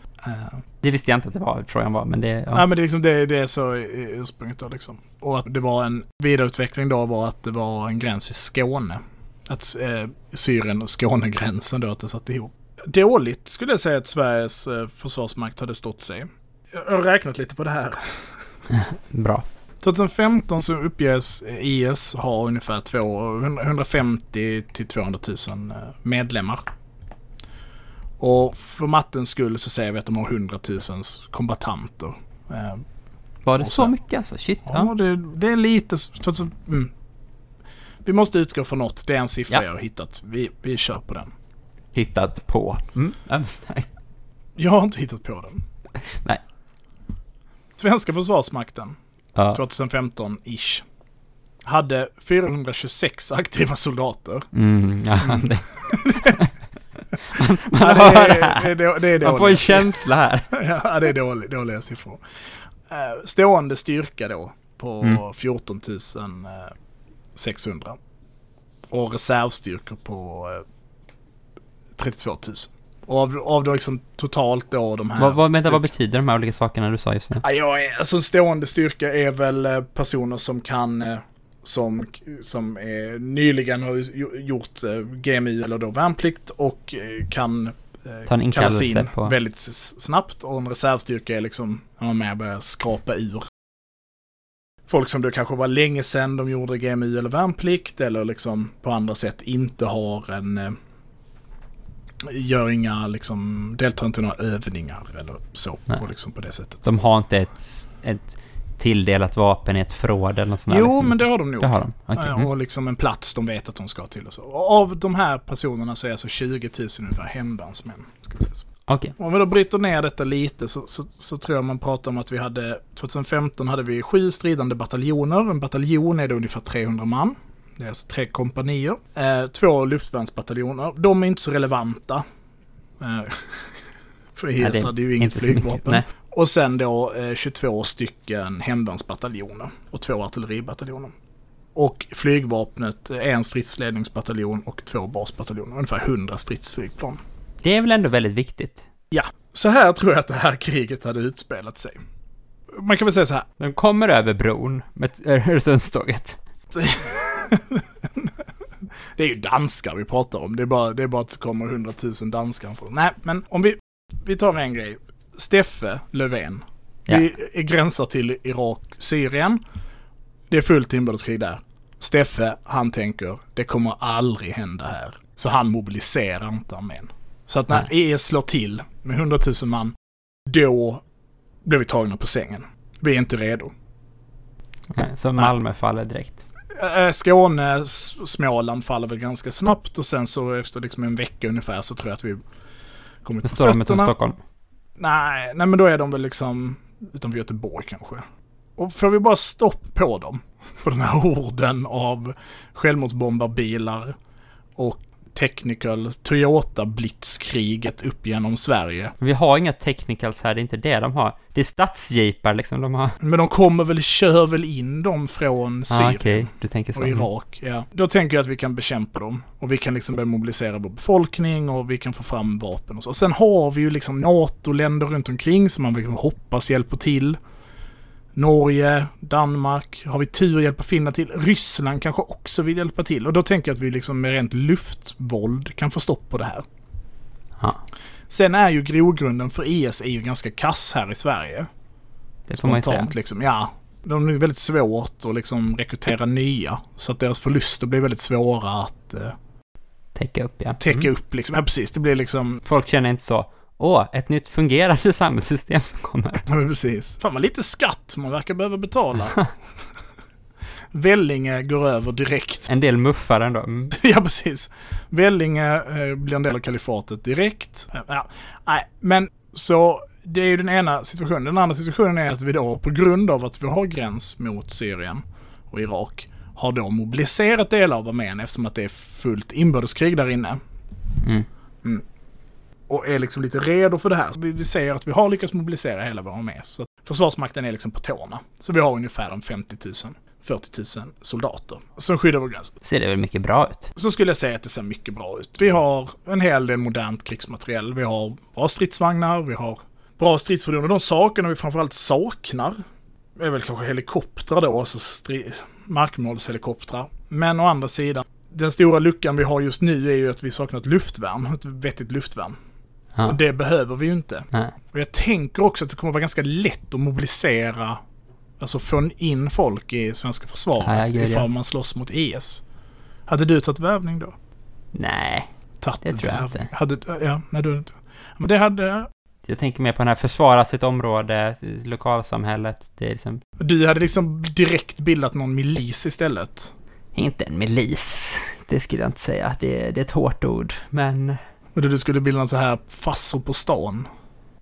S3: Det visste jag inte att det var, frågan var, men det...
S2: Ja.
S3: Ja.
S2: men det är, liksom, det, det är så ursprunget då liksom. Och att det var en vidareutveckling då var att det var en gräns vid Skåne. Att eh, Syrien och Skånegränsen då, att det satt ihop. Dåligt skulle jag säga att Sveriges eh, försvarsmakt hade stått sig. Jag har räknat lite på det här.
S3: Bra.
S2: 2015 så uppges IS ha ungefär 200 150 till 200 000 eh, medlemmar. Och för mattens skull så säger vi att de har 100 000 kombatanter. Eh,
S3: Var det så
S2: sen-
S3: mycket alltså? Shit.
S2: Ja,
S3: Ja.
S2: det, det är lite... s- trots att- Mm. Vi måste utgå från något. Det är en siffra
S3: Ja.
S2: jag har hittat. Vi, vi kör på den.
S3: Hittat på. Mm.
S2: Jag har inte hittat på den.
S3: Nej.
S2: Svenska försvarsmakten,
S3: Ja.
S2: 2015-ish, hade 426 aktiva soldater.
S3: Mm, ja, det, man
S2: Ja,
S3: hör
S2: det,
S3: det här.
S2: är, det, är, det är
S3: Man får en känsla här.
S2: ja, det är dåliga, dåliga siffror. Eh, Stående styrka då på
S3: Mm.
S2: 14 600. Och reservstyrkor på eh, 32 000. Och av, av då liksom totalt då de här...
S3: Vad, vad, vänta, vad betyder de här olika sakerna du sa just nu?
S2: Ja, jag är, alltså en stående styrka är väl eh, personer som kan, eh, som, som är, nyligen har gjort eh, GMU eller då värnplikt och eh, kan eh,
S3: Ta en
S2: kallas in
S3: på-
S2: väldigt snabbt. Och en reservstyrka är liksom, när man med börjar skrapa ur. Folk som då kanske var länge sedan de gjorde GMU eller värnplikt eller liksom på andra sätt inte har en eh, Gör inga liksom, deltar inte i några övningar eller så.
S3: Nej.
S2: Och liksom på det sättet.
S3: De har inte ett, ett tilldelat vapen i ett förråd eller något sånt där,
S2: Jo,
S3: liksom.
S2: men det har de nog.
S3: Det har de? Okej.
S2: Ja,
S3: Mm.
S2: Och liksom en plats de vet att de ska till och så. Och av de här personerna så är alltså 20 000 ungefär hemvärnsmän. Ska vi säga så.
S3: Okej.
S2: Om vi då bryter ner detta lite så, så, så tror jag man pratar om att vi hade, 2015 hade vi sju stridande bataljoner. En bataljon är då ungefär 300 man. Det är alltså tre kompanier. Eh, två luftvärnsbataljoner. De är inte så relevanta. Eh, för IS
S3: är
S2: hade ju inget flygvapen. Och sen då eh, 22 stycken hemvärnsbataljoner och två artilleribataljoner. Och flygvapnet är en stridsledningsbataljon och två basbataljoner. Ungefär 100 stridsflygplan.
S3: Det är väl ändå väldigt viktigt?
S2: Så här tror jag att det här kriget hade utspelat sig. Man kan väl säga så här.
S3: De kommer över bron med Öresundståget.
S2: Det är ju danskar vi pratar om. Det är bara, det är bara att det kommer 100 000 danskar. Nej, men om vi, vi tar en grej. Steffe Löfven.
S3: Ja.
S2: Vi gränsar till Irak, Syrien. Det är fullt inbördeskrig där. Steffe, han tänker, det kommer aldrig hända här. Så han mobiliserar inte armén. Så att när ES slår till med 100 000 man, då blir vi tagna på sängen. Vi är inte redo.
S3: Nej, Så Malmö faller direkt.
S2: Eh, Skåne, Småland faller väl ganska snabbt och sen så efter liksom en vecka ungefär så tror jag att vi kommit
S3: Nu
S2: på
S3: står de utom
S2: fötterna.
S3: Stockholm.
S2: Nej, nej men då är de väl liksom utanför Göteborg kanske. Och får vi bara stopp på dem, på den här horden av självmordsbombarbilar och technical Toyota blitzkriget upp genom Sverige.
S3: Vi har inga technicals här, det är inte det de har. Det är stadsjeepar liksom de har.
S2: Men de kommer väl, kör väl in dem från Syrien.
S3: Ah, Okej, du tänker så.
S2: och Irak. Ja. Då tänker jag att vi kan bekämpa dem. Och vi kan liksom börja mobilisera vår befolkning och vi kan få fram vapen och så. Sen har vi ju liksom NATO-länder runt omkring som man liksom hoppas hjälper till. Norge, Danmark, har vi tur hjälper Finland till. Ryssland kanske också vill hjälpa till. Och då tänker jag att vi liksom med rent luftvåld kan få stopp på det här.
S3: Ja,
S2: Sen är ju grogrunden för IS är ju ganska kass här i Sverige.
S3: det får man ju säga.
S2: Liksom, ja. De är väldigt svårt att liksom rekrytera nya. Så att deras förluster blir väldigt svåra att eh,
S3: Täcka upp, ja.
S2: täcka
S3: Mm.
S2: upp liksom. Ja precis, det blir liksom,
S3: Folk känner inte så, åh, ett nytt fungerande samhällssystem som kommer.
S2: ja men precis. Fan vad lite skatt man verkar behöva betala. Vellinge går över direkt.
S3: En del muffar ändå. Mm.
S2: ja precis. Vellinge eh, blir en del av kalifatet direkt. Ja, nej, men så det är ju den ena situationen. Den andra situationen är att vi då på grund av att vi har gräns mot Syrien och Irak har då mobiliserat delar av armén eftersom att det är fullt inbördeskrig där inne.
S3: Mm.
S2: Och är liksom lite redo för det här. Vi, vi säger att vi har lyckats mobilisera hela vår armé. Så Försvarsmakten är liksom på tårna. Så vi har ungefär en 50 000, 40 000 soldater som skyddar vår gräns.
S3: Ser det väl mycket bra ut?
S2: Så skulle jag säga att det ser mycket bra ut. Vi har en hel del modernt krigsmateriel. Vi har bra stridsvagnar, vi har bra stridsfordon. Och de sakerna vi framförallt saknar är väl kanske helikoptrar då, alltså markmålshelikoptrar. Men å andra sidan, den stora luckan vi har just nu är ju att vi saknar ett luftvärn, ett vettigt luftvärn.
S3: Ja.
S2: Och det behöver vi ju inte.
S3: Nej.
S2: Och jag tänker också att det kommer vara ganska lätt att mobilisera, alltså få in folk i svenska försvaret
S3: ja.
S2: ifall man slåss mot IS. Hade du tagit värvning då?
S3: Nej,
S2: Tagit
S3: Det tror jag inte.
S2: Hade, ja, nej du Men det hade,
S3: jag tänker mer på den här försvara sitt område, lokalsamhället. Det är liksom
S2: du hade liksom direkt bildat någon milis istället.
S3: inte en milis. Det skulle jag inte säga. Det, det är ett hårt ord. Men
S2: Och du skulle bilda en så här farsor på stan.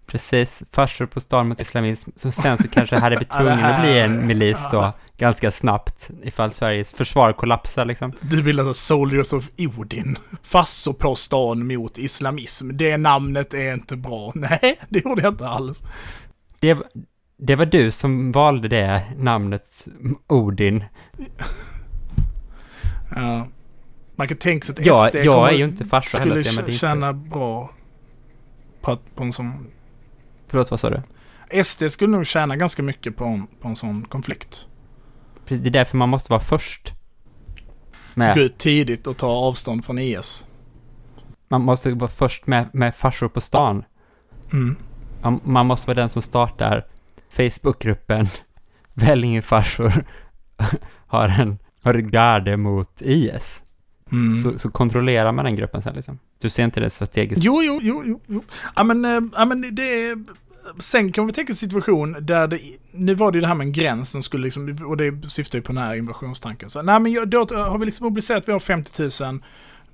S3: precis, farsor på stan mot islamism. Så sen så kanske hade vi
S2: det
S3: tvungen att bli en milis då, ganska snabbt, ifall Sveriges försvar kollapsar liksom.
S2: Du bildar så Soldiers of Odin. Farsor på stan mot islamism. Det namnet är inte bra. Nej, det gjorde jag inte alls.
S3: Det, det var du som valde det namnet, Odin.
S2: Ja. Man kan tänka sig att
S3: Jag,
S2: SD
S3: jag
S2: kommer-
S3: är ju inte farsa heller,
S2: skulle
S3: jag är inte-
S2: tjäna bra på, på en sån...
S3: Förlåt, vad sa du?
S2: SD skulle nog tjäna ganska mycket på en, på en sån konflikt.
S3: Precis, det är därför man måste vara först. Med,
S2: Gå ut tidigt och ta avstånd från IS.
S3: man måste vara först med, med farsor på stan.
S2: Mm.
S3: Man, man måste vara den som startar Facebookgruppen Vällingfarsor har en har ett garde mot IS.
S2: Mm.
S3: Så, så kontrollerar man den gruppen sen liksom. Du ser inte det strategiskt?
S2: Jo, jo, jo, jo. Ja, men, eh, ja, men det är... Sen kan vi tänka en situation där det... Nu var det ju det här med en gräns som skulle liksom... Och det syftar ju på den här invasionstanken. Så, nej, men jag- då har vi liksom mobiliserat, vi har 50 000.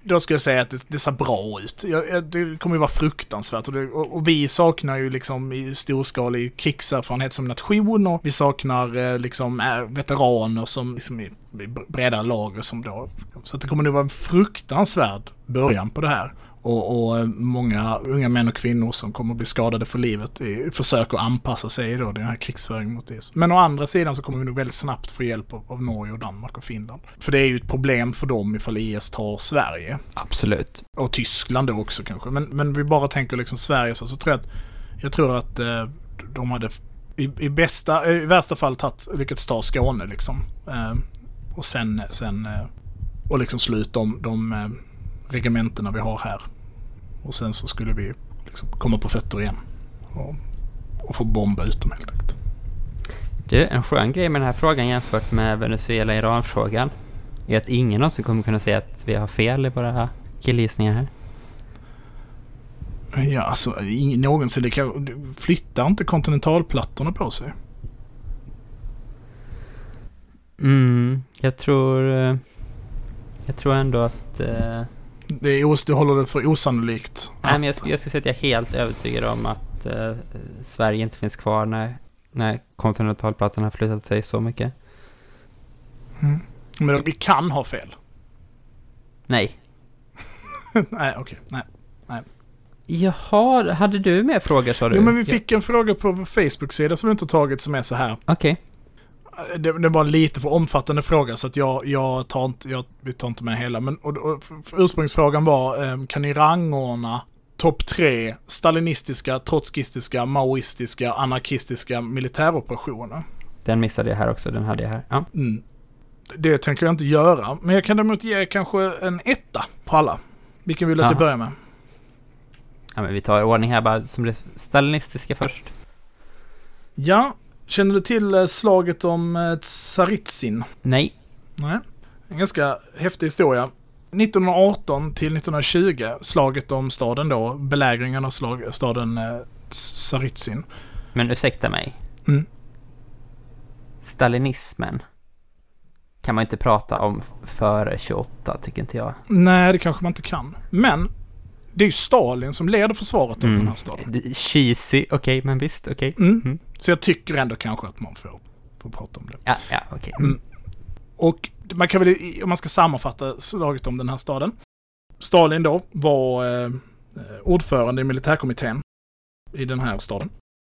S2: Då skulle jag säga att det, det ser bra ut. Jag, jag, det kommer ju vara fruktansvärt. Och, det, och, och vi saknar ju liksom i storskalig krigserfarenhet som nation och vi saknar eh, liksom eh, veteraner som liksom i, i breda lager som då... Så det kommer nog vara en fruktansvärd början på det här. Och, och eh, många unga män och kvinnor som kommer att bli skadade för livet i försök att anpassa sig då den här krigsföringen mot IS. Men å andra sidan så kommer vi nog väldigt snabbt få hjälp av, av Norge och Danmark och Finland. För det är ju ett problem för dem ifall IS tar Sverige.
S3: Absolut.
S2: Och Tyskland då också kanske. Men, men vi bara tänker liksom Sverige så, så tror jag att, jag tror att eh, de hade i, i, bästa, i värsta fall tagit, lyckats ta Skåne liksom. Eh, och sen, sen eh, och liksom slå ut de, de eh, regementena vi har här. Och sen så skulle vi liksom komma på fötter igen. Och, och få bomba ut dem helt enkelt.
S3: Du, en skön grej med den här frågan jämfört med Venezuela-Iran-frågan är att ingen någonsin kommer kunna säga att vi har fel i våra killgissningar här.
S2: Ja, alltså ingen, någonsin. Det kan, flyttar inte kontinentalplattorna på sig?
S3: Mm, jag tror... Jag tror ändå att... eh,
S2: Det är, os- du håller det för osannolikt?
S3: Nej,
S2: att-
S3: men jag, skulle- jag skulle säga att jag är helt övertygad om att eh, Sverige inte finns kvar när, när kontinentalplattan har flyttat sig så mycket.
S2: Mm. Men vi kan ha fel.
S3: Nej.
S2: Nej, okej. Nej.
S3: Jaha, hade du mer frågor sa du?
S2: Jo, men vi fick en fråga på vår Facebook-sida som vi inte tagit som är så här.
S3: Okej.
S2: Det, det var en lite för omfattande fråga så att jag, jag tar inte, jag, vi tar inte med hela. Men och, och, ursprungsfrågan var, eh, kan ni rangordna topp tre stalinistiska, trotskistiska, maoistiska, anarkistiska militäroperationer?
S3: Den missade jag här också, den hade jag här. Ja.
S2: Mm. Det tänker jag inte göra, men jag kan däremot ge kanske en etta på alla. Vilken vill du att jag börjar med?
S3: ja, men vi tar i ordning här bara, som det stalinistiska först.
S2: Ja, känner du till eh, slaget om eh, Tsaritsin?
S3: Nej.
S2: Nej. En ganska häftig historia. 1918 till 1920, slaget om staden då, belägringen av slag, staden eh, Tsaritsin.
S3: Men ursäkta mig.
S2: Mm.
S3: Stalinismen kan man inte prata om före 28, tycker inte jag.
S2: Nej, det kanske man inte kan. Men det är ju Stalin som leder försvaret av den här staden.
S3: Det- Cheesy, okej, men visst, okej.
S2: Mm.
S3: Mm.
S2: Så jag tycker ändå kanske att man får, får prata om det.
S3: Ja, ja, okej.
S2: Mm. Och man kan väl, om man ska sammanfatta slaget om den här staden. Stalin då var eh, ordförande i militärkommittén i den här staden.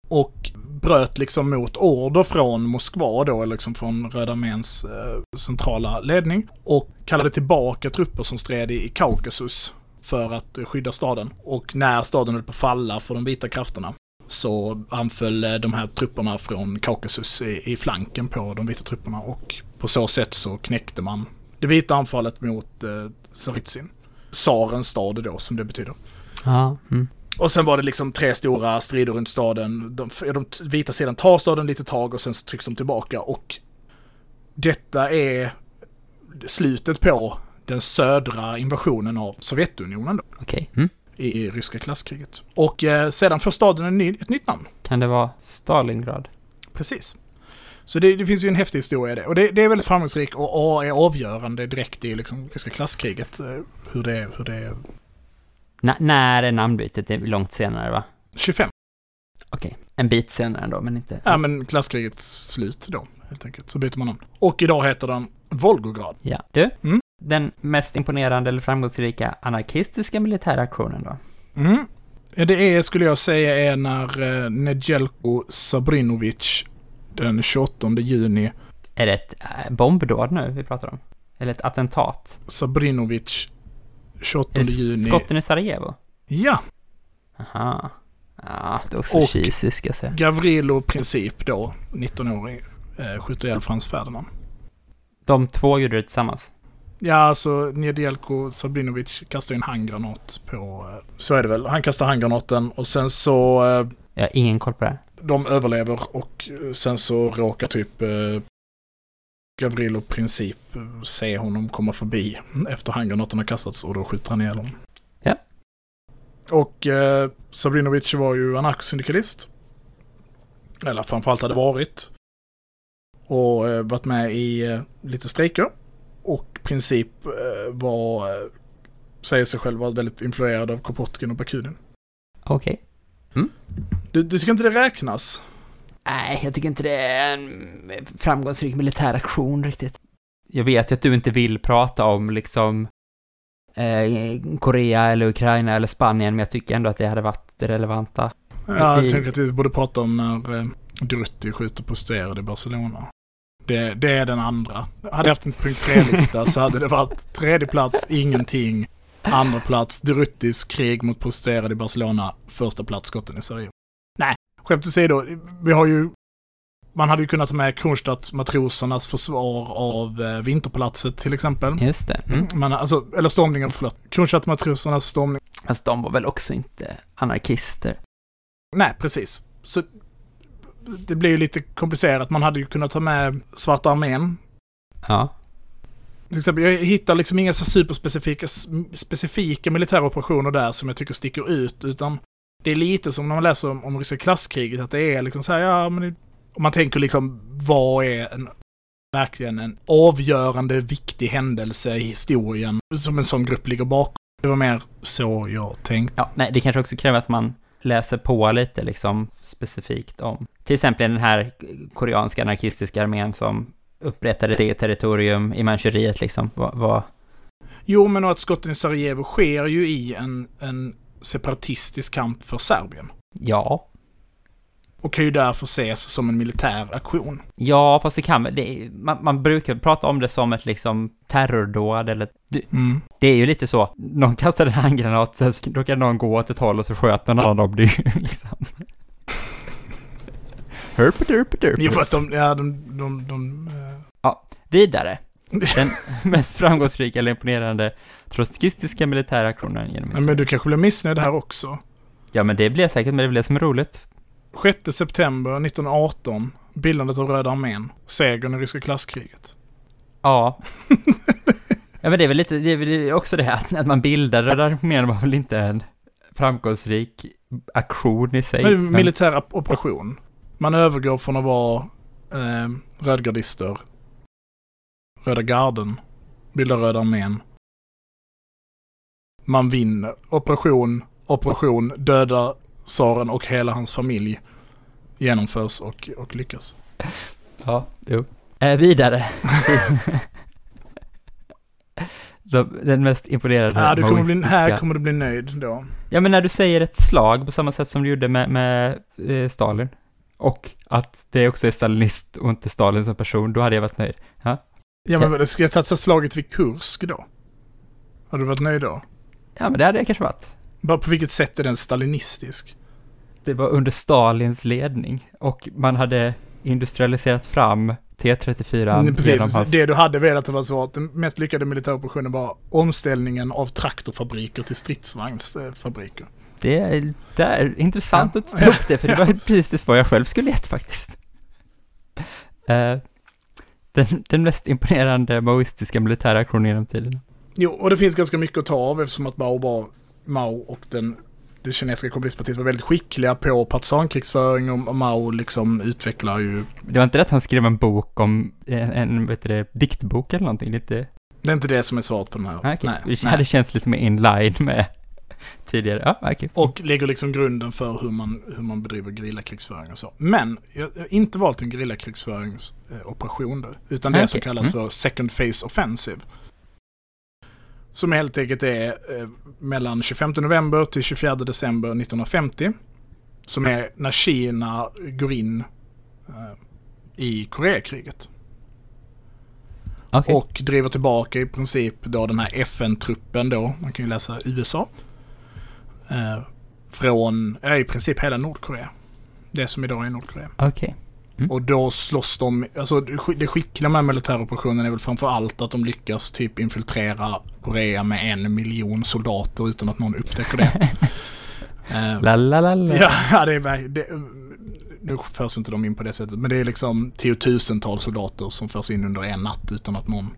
S2: Och bröt liksom mot order från Moskva då, liksom från Röda arméns eh, centrala ledning. Och kallade tillbaka trupper som stred i, i Kaukasus för att skydda staden. Och när staden höll på att falla för de vita krafterna så anföll eh, de här trupperna från Kaukasus i, i flanken på de vita trupperna och på så sätt så knäckte man det vita anfallet mot eh, Tsaritsyn. Tsarens stad då, som det betyder.
S3: Ja. Mm.
S2: Och sen var det liksom tre stora strider runt staden. De, de vita sidan tar staden lite tag och sen så trycks de tillbaka och detta är slutet på den södra invasionen av Sovjetunionen
S3: Okej. Mm.
S2: I, i ryska klasskriget. Och eh, sedan får staden en ny, ett nytt namn.
S3: Kan det vara Stalingrad?
S2: Precis. Så det, det finns ju en häftig historia i det. Och det, det är väldigt framgångsrikt och, och är avgörande direkt i liksom ryska klasskriget. eh, Hur det, hur det.
S3: N- när är namnbytet? Det är långt senare, va?
S2: 25.
S3: Okej. En bit senare då, men inte...
S2: Ja, men klasskrigets slut då, helt enkelt. Så byter man namn. Och idag heter den Volgograd.
S3: Ja. Du?
S2: Mm.
S3: Den mest imponerande eller framgångsrika anarkistiska militära aktionen då?
S2: Mm. Det är, skulle jag säga, är när eh, Nedjelko Sabrinovic den 28 juni,
S3: Är det ett äh, bombdåd nu vi pratar om? Eller ett attentat?
S2: Sabrinovic 28
S3: Är det
S2: juni.
S3: skotten i Sarajevo?
S2: Ja,
S3: Aha. Ja, det är också
S2: Och-
S3: cheesy ska jag säga.
S2: Gavrilo Princip då, 19-årig, eh, skjuter ihjäl Frans Ferdinand.
S3: De två gjorde det tillsammans.
S2: Ja, alltså Nedjelko Sabrinovic kastar ju en handgranat på... eh, Så är det väl. Han kastar handgranaten och sen så... eh,
S3: Jag har ingen koll på det.
S2: De överlever och eh, sen så råkar typ eh, Gavrilo Princip se honom komma förbi efter handgranaten har kastats och då skjuter han ihjäl honom.
S3: Ja.
S2: Och eh, Sabrinovic var ju anarkosyndikalist. Eller framförallt hade varit. Och eh, varit med i eh, lite strejker. Princip eh, var, eh, säger sig själv vara väldigt influerad av Kropotkin och Bakunin.
S3: Okej.
S2: Du, du tycker inte det räknas?
S3: Nej, jag tycker inte det är en framgångsrik militär aktion riktigt. Jag vet att du inte vill prata om liksom eh, Korea eller Ukraina eller Spanien, men jag tycker ändå att det hade varit det relevanta.
S2: Ja, jag
S3: I-
S2: tänker att vi borde prata om när eh, Drutti skjuter prostituerade i Barcelona. Det, det är den andra. Hade jag haft en punkt tre-lista så hade det varit tredje plats, ingenting. Andra plats, Druttis krig mot prostituerade i Barcelona. Första plats, skotten i Sarajevo. Nej, skämt åsido. Vi har ju... Man hade ju kunnat ta med Kronstadt-matrosernas försvar av eh, Vinterpalatset till exempel.
S3: Just det. Mm.
S2: Man, alltså, eller stormningen, förlåt. Kronstadt-matrosernas stormning.
S3: Alltså de var väl också inte anarkister?
S2: Nej, precis. Så det blir ju lite komplicerat. Man hade ju kunnat ta med Svarta armén.
S3: Ja.
S2: Till exempel, jag hittar liksom inga så superspecifika specifika militära operationer där som jag tycker sticker ut, utan det är lite som när man läser om, om ryska klasskriget, att det är liksom så här, ja men det, om man tänker liksom, vad är en, verkligen en avgörande viktig händelse i historien som en sån grupp ligger bakom. Det var mer så jag tänkte.
S3: Ja, nej, det kanske också kräver att man läser på lite liksom specifikt om till exempel den här koreanska anarkistiska armén som upprättade eget territorium i Manchuriet liksom. Vad, vad,
S2: Jo, men att skotten i Sarajevo sker ju i en, en separatistisk kamp för Serbien.
S3: ja.
S2: Och kan ju därför ses som en militär aktion.
S3: Ja, fast det kan det, man, man brukar prata om det som ett liksom terrordåd eller du,
S2: Mm.
S3: det är ju lite så. Någon kastade en handgranat, så då kan någon gå åt ett håll och så sköt någon annan dem. Det liksom... Hurpedurpedurp.
S2: Jo, fast de, ja, de, de, de eh,
S3: Vidare. Den mest framgångsrika eller imponerande trotskistiska militära aktionen genom
S2: ja,
S3: historien.
S2: men du kanske blir missnöjd här också.
S3: Ja, men det blir säkert, men det blir det som är roligt.
S2: 6 september 1918, bildandet av Röda armén, segern i ryska klasskriget.
S3: Ja. ja, men det är väl lite, det är väl också det att, att man bildade Röda armén var väl inte en framgångsrik aktion i sig.
S2: Men,
S3: men-
S2: militär op- operation. Man övergår från att vara eh, rödgardister, Röda garden, bildar Röda armén. Man vinner. Operation, operation, döda tsaren och hela hans familj genomförs och, och lyckas.
S3: Ja, jo. Eh, vidare. de, den mest imponerande
S2: Ja, du kommer bli, här kommer du bli nöjd då.
S3: Ja, men när du säger ett slag på samma sätt som du gjorde med, med eh, Stalin, och att det också är stalinist och inte Stalin som person, då hade jag varit nöjd.
S2: Ja, men ska jag ta slaget vid Kursk då? Har du varit nöjd då?
S3: Ja, men det hade jag kanske varit.
S2: Bara på vilket sätt är den stalinistisk?
S3: Det var under Stalins ledning, och man hade industrialiserat fram T34
S2: Mm,
S3: genom
S2: Precis,
S3: hans...
S2: det du hade velat var så att den mest lyckade militäroperationen var omställningen av traktorfabriker till stridsvagnsfabriker.
S3: Det är, det är intressant att ta upp det, för det var precis det svar jag själv skulle gett faktiskt. Eh, den, den mest imponerande maoistiska militära aktionen genom tiden.
S2: Jo, och det finns ganska mycket att ta av eftersom att Mao var Mao och den, det kinesiska kommunistpartiet var väldigt skickliga på partisankrigsföring och Mao liksom utvecklar ju,
S3: Det var inte det att han skrev en bok om, en, en vet det, diktbok eller någonting, lite...
S2: det är inte det som är svaret på den här.
S3: Ah, okej.
S2: Nej,
S3: det hade känts lite mer in line med tidigare. Ah, okej.
S2: Och lägger liksom grunden för hur man, hur man bedriver gerillakrigsföring och så. Men jag jag har inte valt en gerillakrigsföringsoperation då, utan det
S3: Okej.
S2: som kallas
S3: Mm.
S2: för Second Phase Offensive. Som helt enkelt är eh, mellan 25 november till 24 december 1950. Som är när Kina går in eh, i Koreakriget.
S3: Okej.
S2: Och driver tillbaka i princip då den här FN-truppen då, man kan ju läsa USA. Eh, från, ja, i princip hela Nordkorea. Det som idag är Nordkorea.
S3: Okej. Mm.
S2: Och då slåss de, alltså det sk- det skickliga med militäroperationen är väl framför allt att de lyckas typ infiltrera Korea med en miljon soldater utan att någon upptäcker det. Eh,
S3: La, la, la, la.
S2: Ja, det är det, Nu förs inte de in på det sättet, men det är liksom tiotusentals soldater som förs in under en natt utan att någon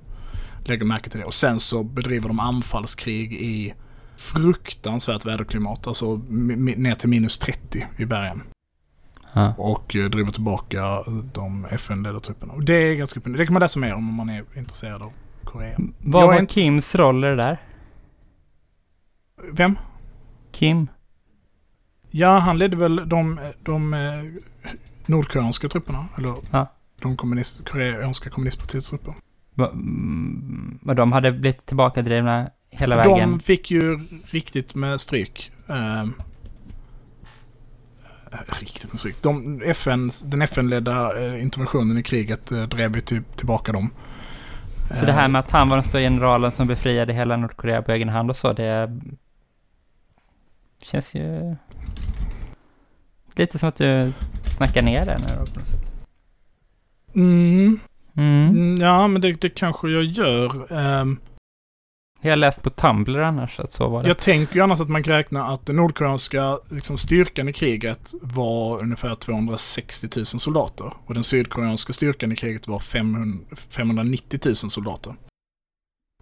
S2: lägger märke till det. Och sen så bedriver de anfallskrig i fruktansvärt väderklimat, alltså ner till minus 30 i bergen.
S3: Ja.
S2: Och eh, driver tillbaka de FN-ledda trupperna. Och det är ganska Det kan man läsa mer om om man är intresserad av Korea.
S3: Vad
S2: Jag
S3: var
S2: inte-
S3: Kims roll i det där?
S2: Vem?
S3: Kim?
S2: Ja, han ledde väl de, de eh, nordkoreanska trupperna. Eller
S3: Ja.
S2: de kommunist, koreanska kommunistpartiets trupper.
S3: Mm, Vad de hade blivit tillbakadrivna hela vägen?
S2: De fick ju riktigt med stryk. Riktigt stryk. De, FN, den FN-ledda eh, interventionen i kriget eh, drev ju till, tillbaka dem.
S3: Så det här
S2: Eh,
S3: med att han var den stora generalen som befriade hela Nordkorea på egen hand och så, det känns ju lite som att du snackar ner det nu då, på något sätt.
S2: Mm,
S3: Mm.
S2: mm, ja, men det, det kanske jag gör. Ehm,
S3: Jag läst på Tumblr annars att så var det.
S2: Jag tänker ju annars att man kan räkna att den nordkoreanska liksom, styrkan i kriget var ungefär 260 000 soldater. Och den sydkoreanska styrkan i kriget var 500, 590 000 soldater.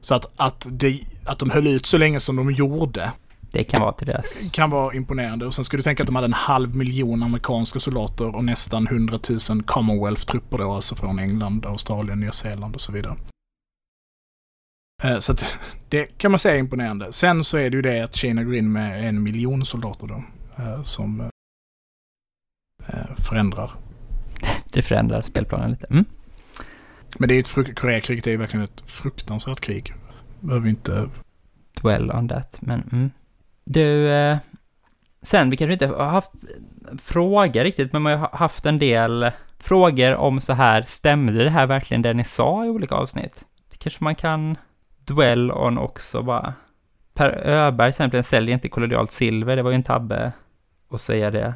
S2: Så att, att, det, att de höll ut så länge som de gjorde
S3: Det kan vara till deras.
S2: kan vara imponerande. Och sen ska du tänka att de hade en halv miljon amerikanska soldater och nästan 100 000 Commonwealth-trupper då, alltså från England, Australien, Nya Zeeland och så vidare. Eh, Så att det kan man säga är imponerande. Sen så är det ju det att Kina går in med en miljon soldater då, eh, som eh, förändrar.
S3: Det förändrar spelplanen lite. Mm.
S2: Men det är ju ett frukt- Koreakriget är ju verkligen ett fruktansvärt krig. Behöver vi inte...
S3: Dwell on that, men mm. Du, eh, sen, vi kanske inte har haft frågor riktigt, men man har haft en del frågor om så här, stämde det här verkligen det ni sa i olika avsnitt? Det kanske man kan dwell on också bara. Per Öberg till exempel säljer inte kollodialt silver, det var ju en tabbe att säga det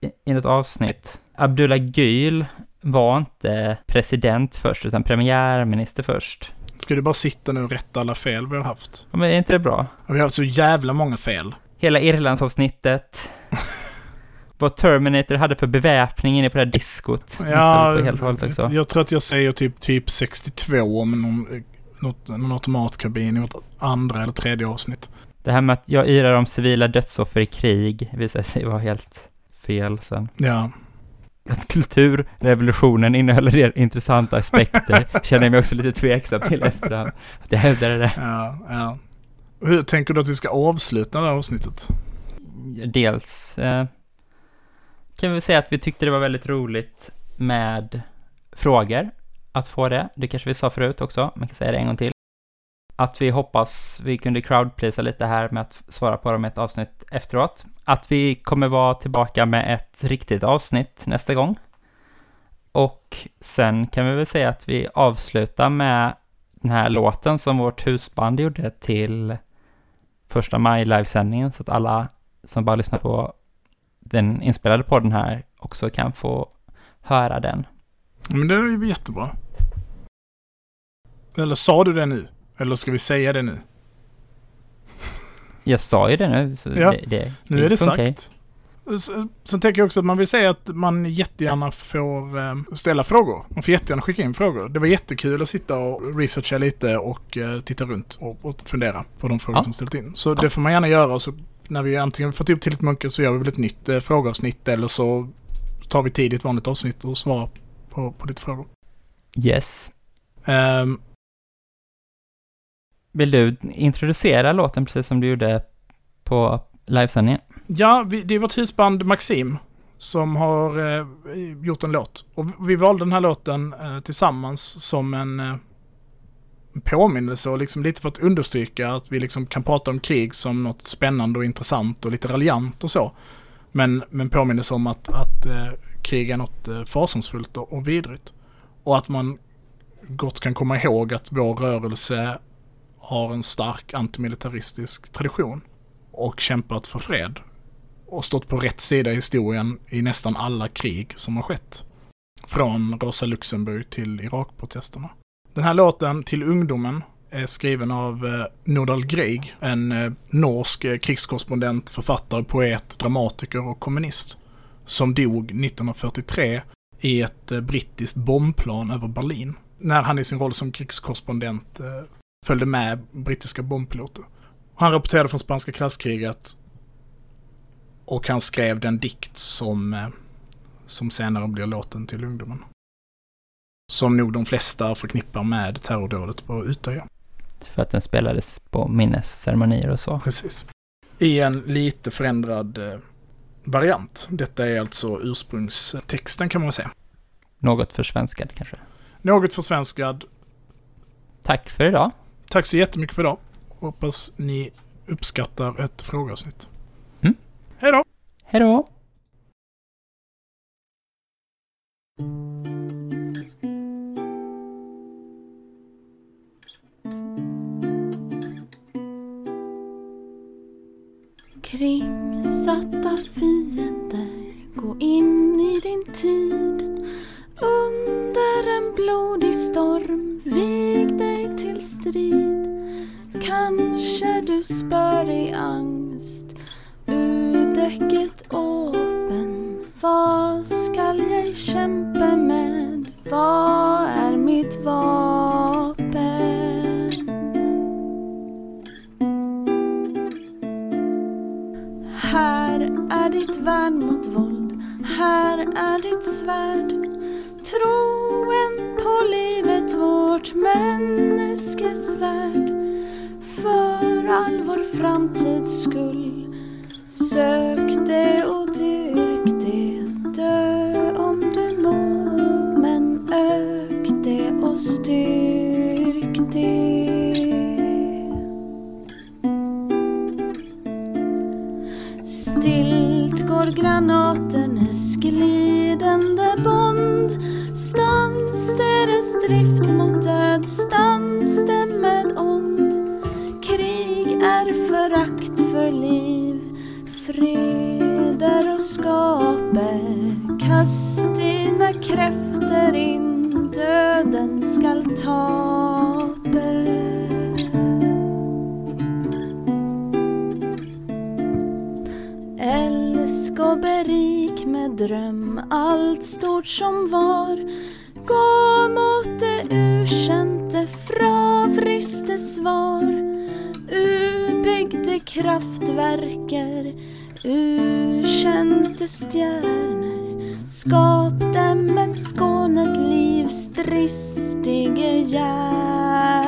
S3: i, i något avsnitt. Abdullah Gül var inte president först, utan premiärminister först.
S2: Ska du bara sitta nu och rätta alla fel vi har haft?
S3: Ja, Men är inte det bra?
S2: Vi har haft så jävla många fel.
S3: Hela Irlandsavsnittet. Vad Terminator hade för beväpning inne på det här diskot.
S2: Ja,
S3: helt och hållet också.
S2: jag tror att jag säger typ, typ 62 med någon, något, någon automatkabin i något andra eller tredje avsnitt.
S3: Det här med att jag yrar om civila dödsoffer i krig visade sig vara helt fel sen.
S2: Ja.
S3: Att kulturrevolutionen innehåller det intressanta aspekter känner jag mig också lite tveksam till efterhand. Att jag hävdade det.
S2: Ja, ja. Hur tänker du att vi ska avsluta det här avsnittet?
S3: Dels eh, kan vi säga att vi tyckte det var väldigt roligt med frågor. Att få det. Det kanske vi sa förut också. Man kan säga det en gång till. att vi hoppas vi kunde crowdpleasa lite här med att svara på dem i ett avsnitt efteråt. Att vi kommer vara tillbaka med ett riktigt avsnitt nästa gång. Och sen kan vi väl säga att vi avslutar med den här låten som vårt husband gjorde till första maj livesändningen så att alla som bara lyssnar på den inspelade podden här också kan få höra den.
S2: Men det är ju jättebra. Eller sa du det nu? Eller ska vi säga det nu?
S3: Jag sa ju det nu, så
S2: Ja,
S3: det, det,
S2: Nu är det sagt. Så, så tänker jag också att man vill säga att man jättegärna får eh, ställa frågor. Man får jättegärna skicka in frågor. Det var jättekul att sitta och researcha lite och eh, titta runt och, och fundera på de frågor
S3: Ja.
S2: som ställts in. Så
S3: Ja.
S2: det får man gärna göra. Så när vi antingen fått upp tillräckligt mycket så gör vi väl ett nytt eh, frågeavsnitt eller så tar vi tidigt vanligt avsnitt och svarar på, på lite frågor.
S3: Yes.
S2: Ehm,
S3: vill du introducera låten precis som du gjorde på livesändningen?
S2: Ja, vi, det är vårt husband Maxim som har eh, gjort en låt. Och vi valde den här låten eh, tillsammans som en eh, påminnelse och liksom lite för att understryka att vi liksom kan prata om krig som något spännande och intressant och lite raljant och så. Men, men påminnelse om att, att eh, krig är något eh, fasansfullt och, och vidrigt. Och att man gott kan komma ihåg att vår rörelse har en stark antimilitaristisk tradition och kämpat för fred och stått på rätt sida i historien i nästan alla krig som har skett. Från Rosa Luxemburg till Irakprotesterna. Den här låten, Till ungdomen, är skriven av eh, Nordal Grieg, en eh, norsk eh, krigskorrespondent, författare, poet, dramatiker och kommunist. Som dog 1943 i ett eh, brittiskt bombplan över Berlin. När han i sin roll som krigskorrespondent eh, följde med brittiska bombpiloter. Han rapporterade från spanska klasskriget och han skrev den dikt som, eh, som senare blir låten till ungdomen. Som nog de flesta förknippar med terrordådet på Utöya.
S3: För att den spelades på minnesceremonier och så.
S2: Precis. I en lite förändrad eh, variant. Detta är alltså ursprungstexten kan man säga.
S3: Något försvenskad kanske.
S2: Något försvenskad.
S3: Tack för idag.
S2: Tack så jättemycket för idag. Hoppas ni uppskattar ett frågeavsnitt.
S3: Mm.
S2: Hej då!
S3: Hej då!
S4: Kringsatta fiender, gå in i din tid. Under en blodig storm, vig dig till strid. Kanske du spör i angst ur däcket åpen. Vad skall jag kämpa med? Vad är mitt vapen? Här är ditt värn mot våld, här är ditt svärd. Troen på livet, vårt människesvärd. För all vår framtids skull, sök det och dyrk det. Dö om du må, men ök det och styrk det. Stilt går granaternas glidande bond Stans deras drift mot död, stans med ond. Krig är förakt för liv, fred är att skape Kast dina kräfter in, döden skall tape. Älsk och berik med dröm allt stort som var. Gå mot det ukänte, fravriste svar. Urbyggde kraftverker, ukänte stjärnor. Skapte med skånet livs dristige hjärnor.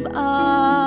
S4: Ejes av